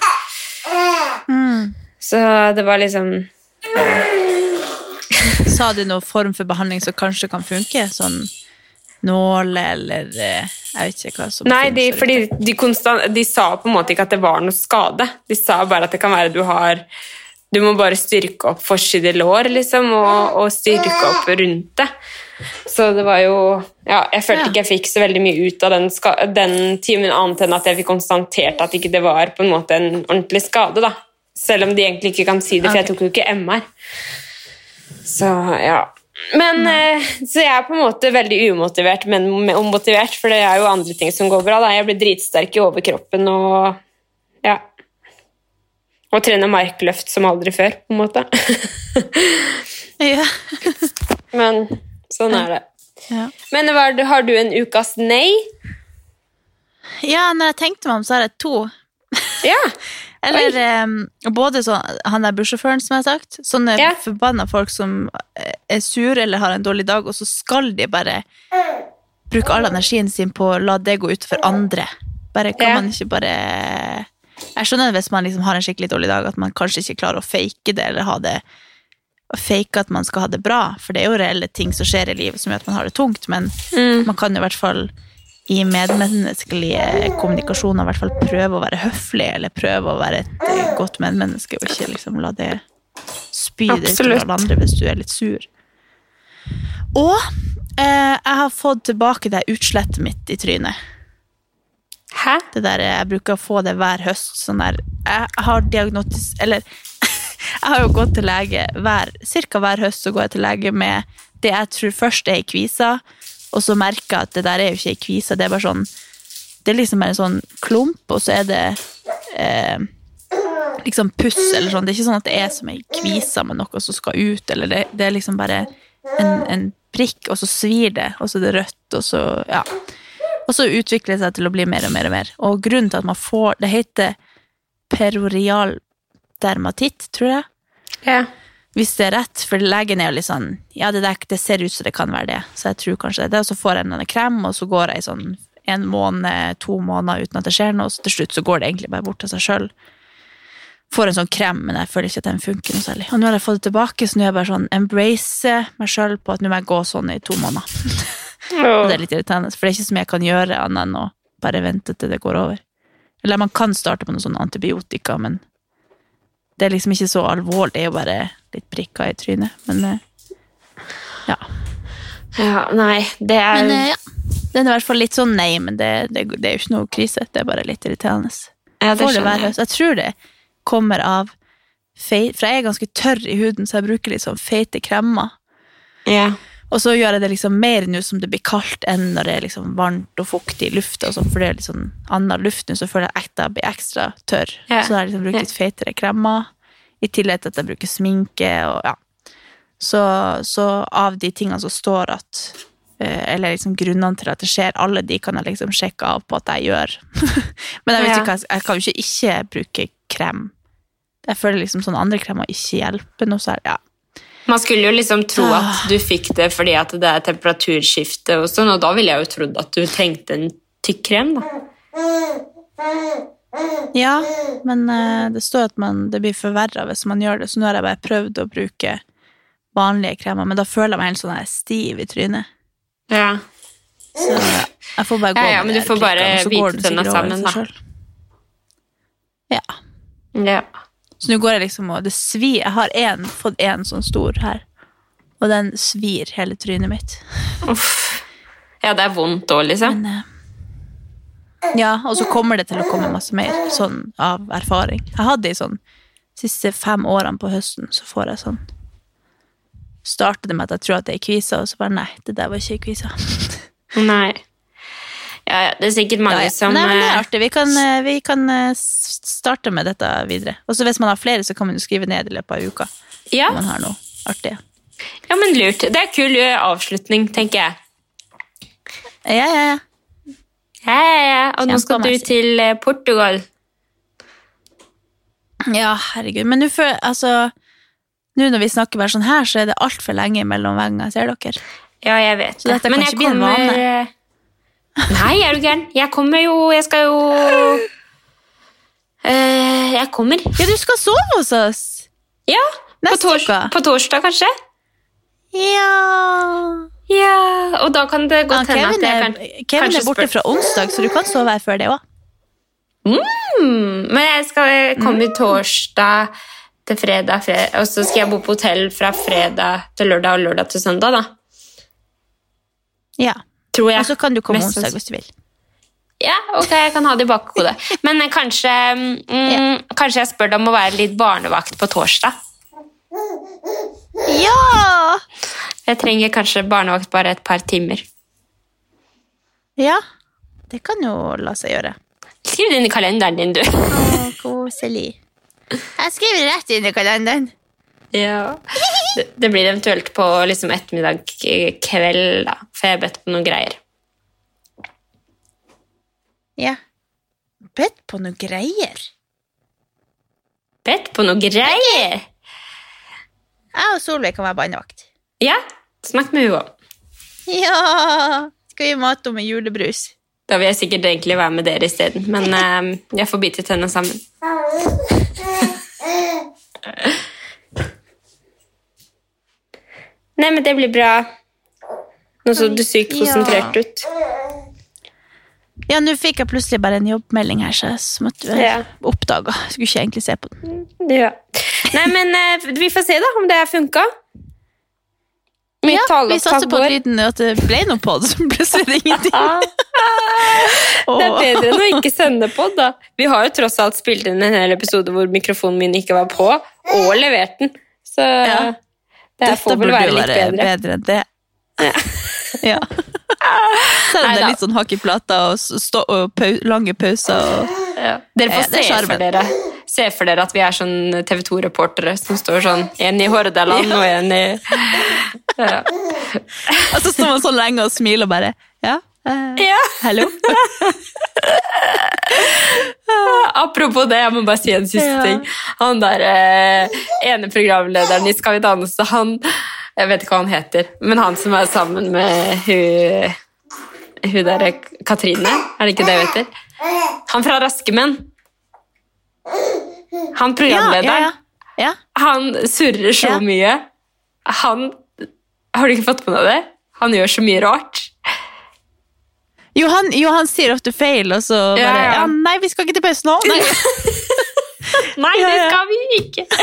Så det var liksom Sa de noen form for behandling som kanskje kan funke? Sånn nåle eller eh, Jeg vet ikke hva som Nei, de, fordi de, konstant, de sa på en måte ikke at det var noe skade. De sa bare at det kan være du har Du må bare styrke opp forside lår, liksom, og, og styrke opp rundt det. Så det var jo Ja, jeg følte Ja. ikke jeg fikk så veldig mye ut av den, ska, den timen, annet enn at jeg fikk konstatert at ikke det var på en måte en ordentlig skade, da. Selv om de egentlig ikke kan si det, for jeg tok jo ikke MR. Så ja. Men, eh, så jeg er på en måte veldig umotivert, men motivert, for det er jo andre ting som går bra. Da. Jeg blir dritsterk i overkroppen og ja. Og trener markløft som aldri før, på en måte. Ja. Men sånn er det. Ja. Men er har du en ukas nei? ja, når jeg tenkte meg om, så har jeg to. Ja. Eller eh, både så, han der bussjåføren som jeg har sagt, sånne Ja. forbanna folk som eh, er sure eller har en dårlig dag, og så skal de bare bruke all energien sin på å la det gå ut for andre. Bare kan Ja. man ikke bare Jeg skjønner hvis man liksom har en skikkelig dårlig dag, at man kanskje ikke klarer å fake det, eller ha det å fake at man skal ha det bra, for det er jo reelle ting som skjer i livet som gjør at man har det tungt, men man kan jo i hvert fall i medmenneskelige kommunikasjoner i hvert fall prøve å være høflig, eller prøve å være et eh, godt medmenneske, og ikke liksom la det spy det ut til alle andre hvis du er litt sur. Og eh, jeg har fått tilbake det utslettet mitt i trynet. Hæ? Det der, eh, jeg bruker å få det hver høst. Sånn der, jeg har diagnotis... Eller jeg har jo gått til lege hver, cirka hver høst så går jeg til lege med det jeg tror først er ei kvise, og så merker jeg at det der er jo ikke ei kvise, det er bare sånn Det er liksom en sånn klump, og så er det eh, liksom puss eller sånn. Det er ikke sånn at det er som ei kvise med noe som skal ut, eller det, det er liksom bare en, en prikk, og så svir det, og så er det rødt, og så Ja. Og så utvikler det seg til å bli mer og mer og mer. Og grunnen til at man får Det heter perorial dermatitt, tror jeg. Ja. Hvis det er rett, for legen er jo litt sånn Ja, det, der, det ser ut som det kan være det, så jeg tror kanskje det. er det. Og så får jeg en krem, og så går jeg i sånn en måned, to måneder uten at det skjer noe, og så til slutt så går det egentlig bare bort av seg sjøl. Får en sånn krem, men jeg føler ikke at den funker noe særlig. Og nå har jeg fått det tilbake, så nå er jeg bare sånn embrace meg sjøl på at nå må jeg gå sånn i to måneder. Og det er litt irriterende, for det er ikke så mye jeg kan gjøre annet enn å bare vente til det går over. Eller man kan starte på noe sånn antibiotika, men det er liksom ikke så alvorlig, det er jo bare litt prikka i trynet. Men eh, ja. ja. Nei, det er Men eh, ja. Den er i hvert fall litt sånn nei, men det, det, det er jo ikke noe krise. Det er bare litt irriterende. ja, det Får det være høst. Jeg tror det kommer av For jeg er ganske tørr i huden, så jeg bruker litt sånn feite kremmer. Ja. Og så gjør jeg det liksom mer nå som det blir kaldt enn når det er liksom varmt og fuktig i lufta, sånn, for det er litt sånn annen luft nå, så føler jeg at jeg blir ekstra tørr. Ja. Så da har jeg liksom brukt litt feitere kremmer, i tillegg til at jeg bruker sminke og ja. Så, så av de tingene som står at eh, Eller liksom grunnene til at det skjer, alle de kan jeg liksom sjekke av på at jeg gjør. Men jeg ikke jeg, jeg kan jo ikke ikke bruke krem. Jeg føler liksom sånne andre kremer ikke hjelper noe særlig. Ja. Man skulle jo liksom tro Ah. at du fikk det fordi at det er temperaturskifte, og sånn, og da ville jeg jo trodd at du trengte en tykk krem. da. Ja, men eh, det står at man, det blir forverra hvis man gjør det, så nå har jeg bare prøvd å bruke vanlige kremer, men da føler jeg meg helt sånn her stiv i trynet. Ja. Så jeg får bare gå Ja, ja, med men de du får her prikkene, så går den sikkert over seg. Ja. ja. Så nå går jeg liksom og det svir Jeg har en, fått en sånn stor her, og den svir hele trynet mitt. Uff. Ja, det er vondt òg, liksom. Men, eh, ja, og så kommer det til å komme masse mer, sånn av erfaring. Jeg hadde i sånn siste fem årene på høsten, så får jeg sånn Starter det med at jeg tror at det er kvise, og så bare nei, det der var ikke kvise. Nei. Ja, ja, det er sikkert mange Ja, ja. som Nei, men det er eh, artig. Vi kan, eh, vi kan eh, starte med dette videre. Og så hvis man har flere, så kan man jo skrive ned i løpet av uka. ja, Om man har noe artig. ja, men lurt. Det er kul avslutning, tenker jeg. Ja, ja, ja. Ja, ja, ja. Og nå skal du til eh, Portugal. Ja, herregud. Men nå altså Nå når vi snakker bare sånn her, så er det altfor lenge mellom venger, ser dere? Ja, jeg vet det. Men jeg kommer eh, Nei, er du gæren? Jeg kommer jo Jeg skal jo Eh, Jeg kommer. Ja, du skal sove hos oss! Ja, på, tors på torsdag, kanskje? Ja Ja, Og da kan det Ja, godt hende at jeg kan Kevin er borte spør- fra onsdag, så du kan sove her før det òg. Mm, Men jeg skal komme Mm. torsdag til fredag, fredag, og så skal jeg bo på hotell fra fredag til lørdag og lørdag til søndag, da. Ja. Tror jeg. Og så kan du komme onsdag hvis du vil. Ja, ok, jeg kan ha det i bakhodet. Men kanskje, mm, kanskje jeg spør deg om å være litt barnevakt på torsdag. Ja! Jeg trenger kanskje barnevakt bare et par timer. Ja, det kan jo la seg gjøre. Skriv det inn i kalenderen din, du. Å, koselig. Jeg skriver rett inn i kalenderen. Ja. Det, det blir eventuelt på liksom ettermiddag kveld, da. For jeg har bedt på noen greier. Ja. Bedt på noen greier. Bedt på noen greier? Jeg og Solveig kan være barnevakt. Ja, snakk med henne òg. Ja! Skal vi gi mat med julebrus. Da vil jeg sikkert egentlig være med dere isteden, men eh, jeg får bite tenna sammen. Nei, men det blir bra. Nå så du sykt konsentrert ut. Ja, nå fikk jeg plutselig bare en jobbmelding her, så jeg måtte Ja. oppdage. Skulle ikke egentlig se på den. Ja. Nei, men eh, vi får se da om det har funka. Ja, vi satser på lyden, at det ble noe pod, så plutselig det ingenting. Det er bedre enn å ikke sende pod, da. Vi har jo tross alt spilt inn en hel episode hvor mikrofonen min ikke var på, og levert den. Så Ja. det Dette får vel være litt være bedre. bedre enn det. Ja. Selv om det er litt sånn hakk i plata og, stå, og lange pauser. Og, Ja. Dere får se for, dere, se for dere at vi er sånn TV 2-reportere som står sånn en i Hordaland og en i ja. og så står man så lenge og smiler og bare Ja, eh, ja. hallo? Apropos det, jeg må bare si en siste Ja. ting. Han der eh, ene programlederen i Skal vi danse, han Jeg vet ikke hva han heter, men han som er sammen med hun Hun derre Katrine, er det ikke det hun heter? Han fra Raske menn. Han programlederen. ja, ja. Han surrer så mye. Han Har du ikke fått med deg det? Han gjør så mye rart. Jo, han, jo, han sier ofte feil, og så bare Ja. Nei, vi skal ikke til pause nå. Nei. Nei, det skal vi ikke!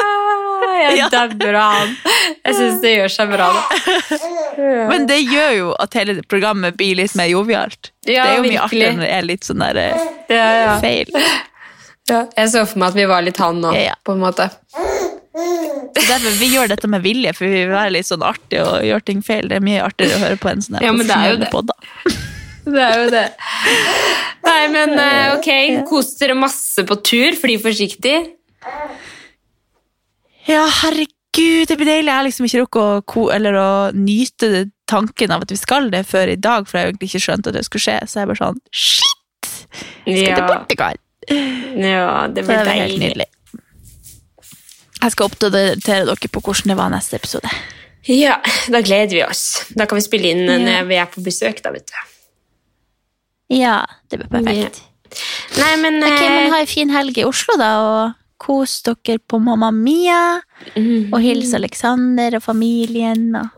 Ah, Jeg Ja. dabber av han. Jeg syns det gjør seg bra, da. Men det gjør jo at hele programmet blir litt mer jovialt. Ja, det er jo mye artigere når det er litt sånn der eh, ja. feil. Ja, jeg så for meg at vi var litt han nå, Ja, på en måte. Derfor vi gjør dette med vilje, for vi vil være litt sånn artig og gjøre ting feil. Det er mye artigere å høre på en sånn her Ja, men det er jo det. podd. Det er jo det. Nei, men eh, ok, kos dere masse på tur. Fly forsiktig. Ja, herregud, det blir deilig. Jeg har liksom ikke rukket å, å nyte tanken av at vi skal det før i dag, for jeg har egentlig ikke skjønt at det skulle skje. Så jeg er bare sånn Shit! Vi skal til Ja, Portugal! Ja det blir det helt deilig. nydelig. Jeg skal oppdatere dere på hvordan det var neste episode. Ja, da gleder vi oss. Da kan vi spille inn når vi er på besøk, da, vet du. Ja, det blir perfekt. Nei, men, Ok, men Ha ei en fin helg i Oslo, da, og kos dere på Mamma Mia. Mhm. Og hils Alexander og familien. Og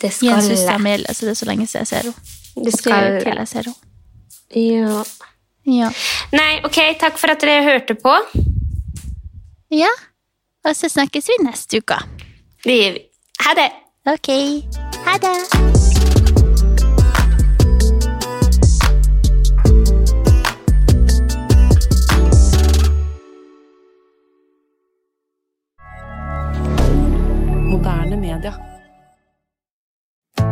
det skal Jens skal søster altså, det er så lenge siden jeg ser henne. Det skal til jeg ser henne. ja. Ja. Nei, ok, takk for at dere hørte på. ja. Og så snakkes vi neste uke. Det gjør vi. Ha det. Ok. Ha det. Moderne media.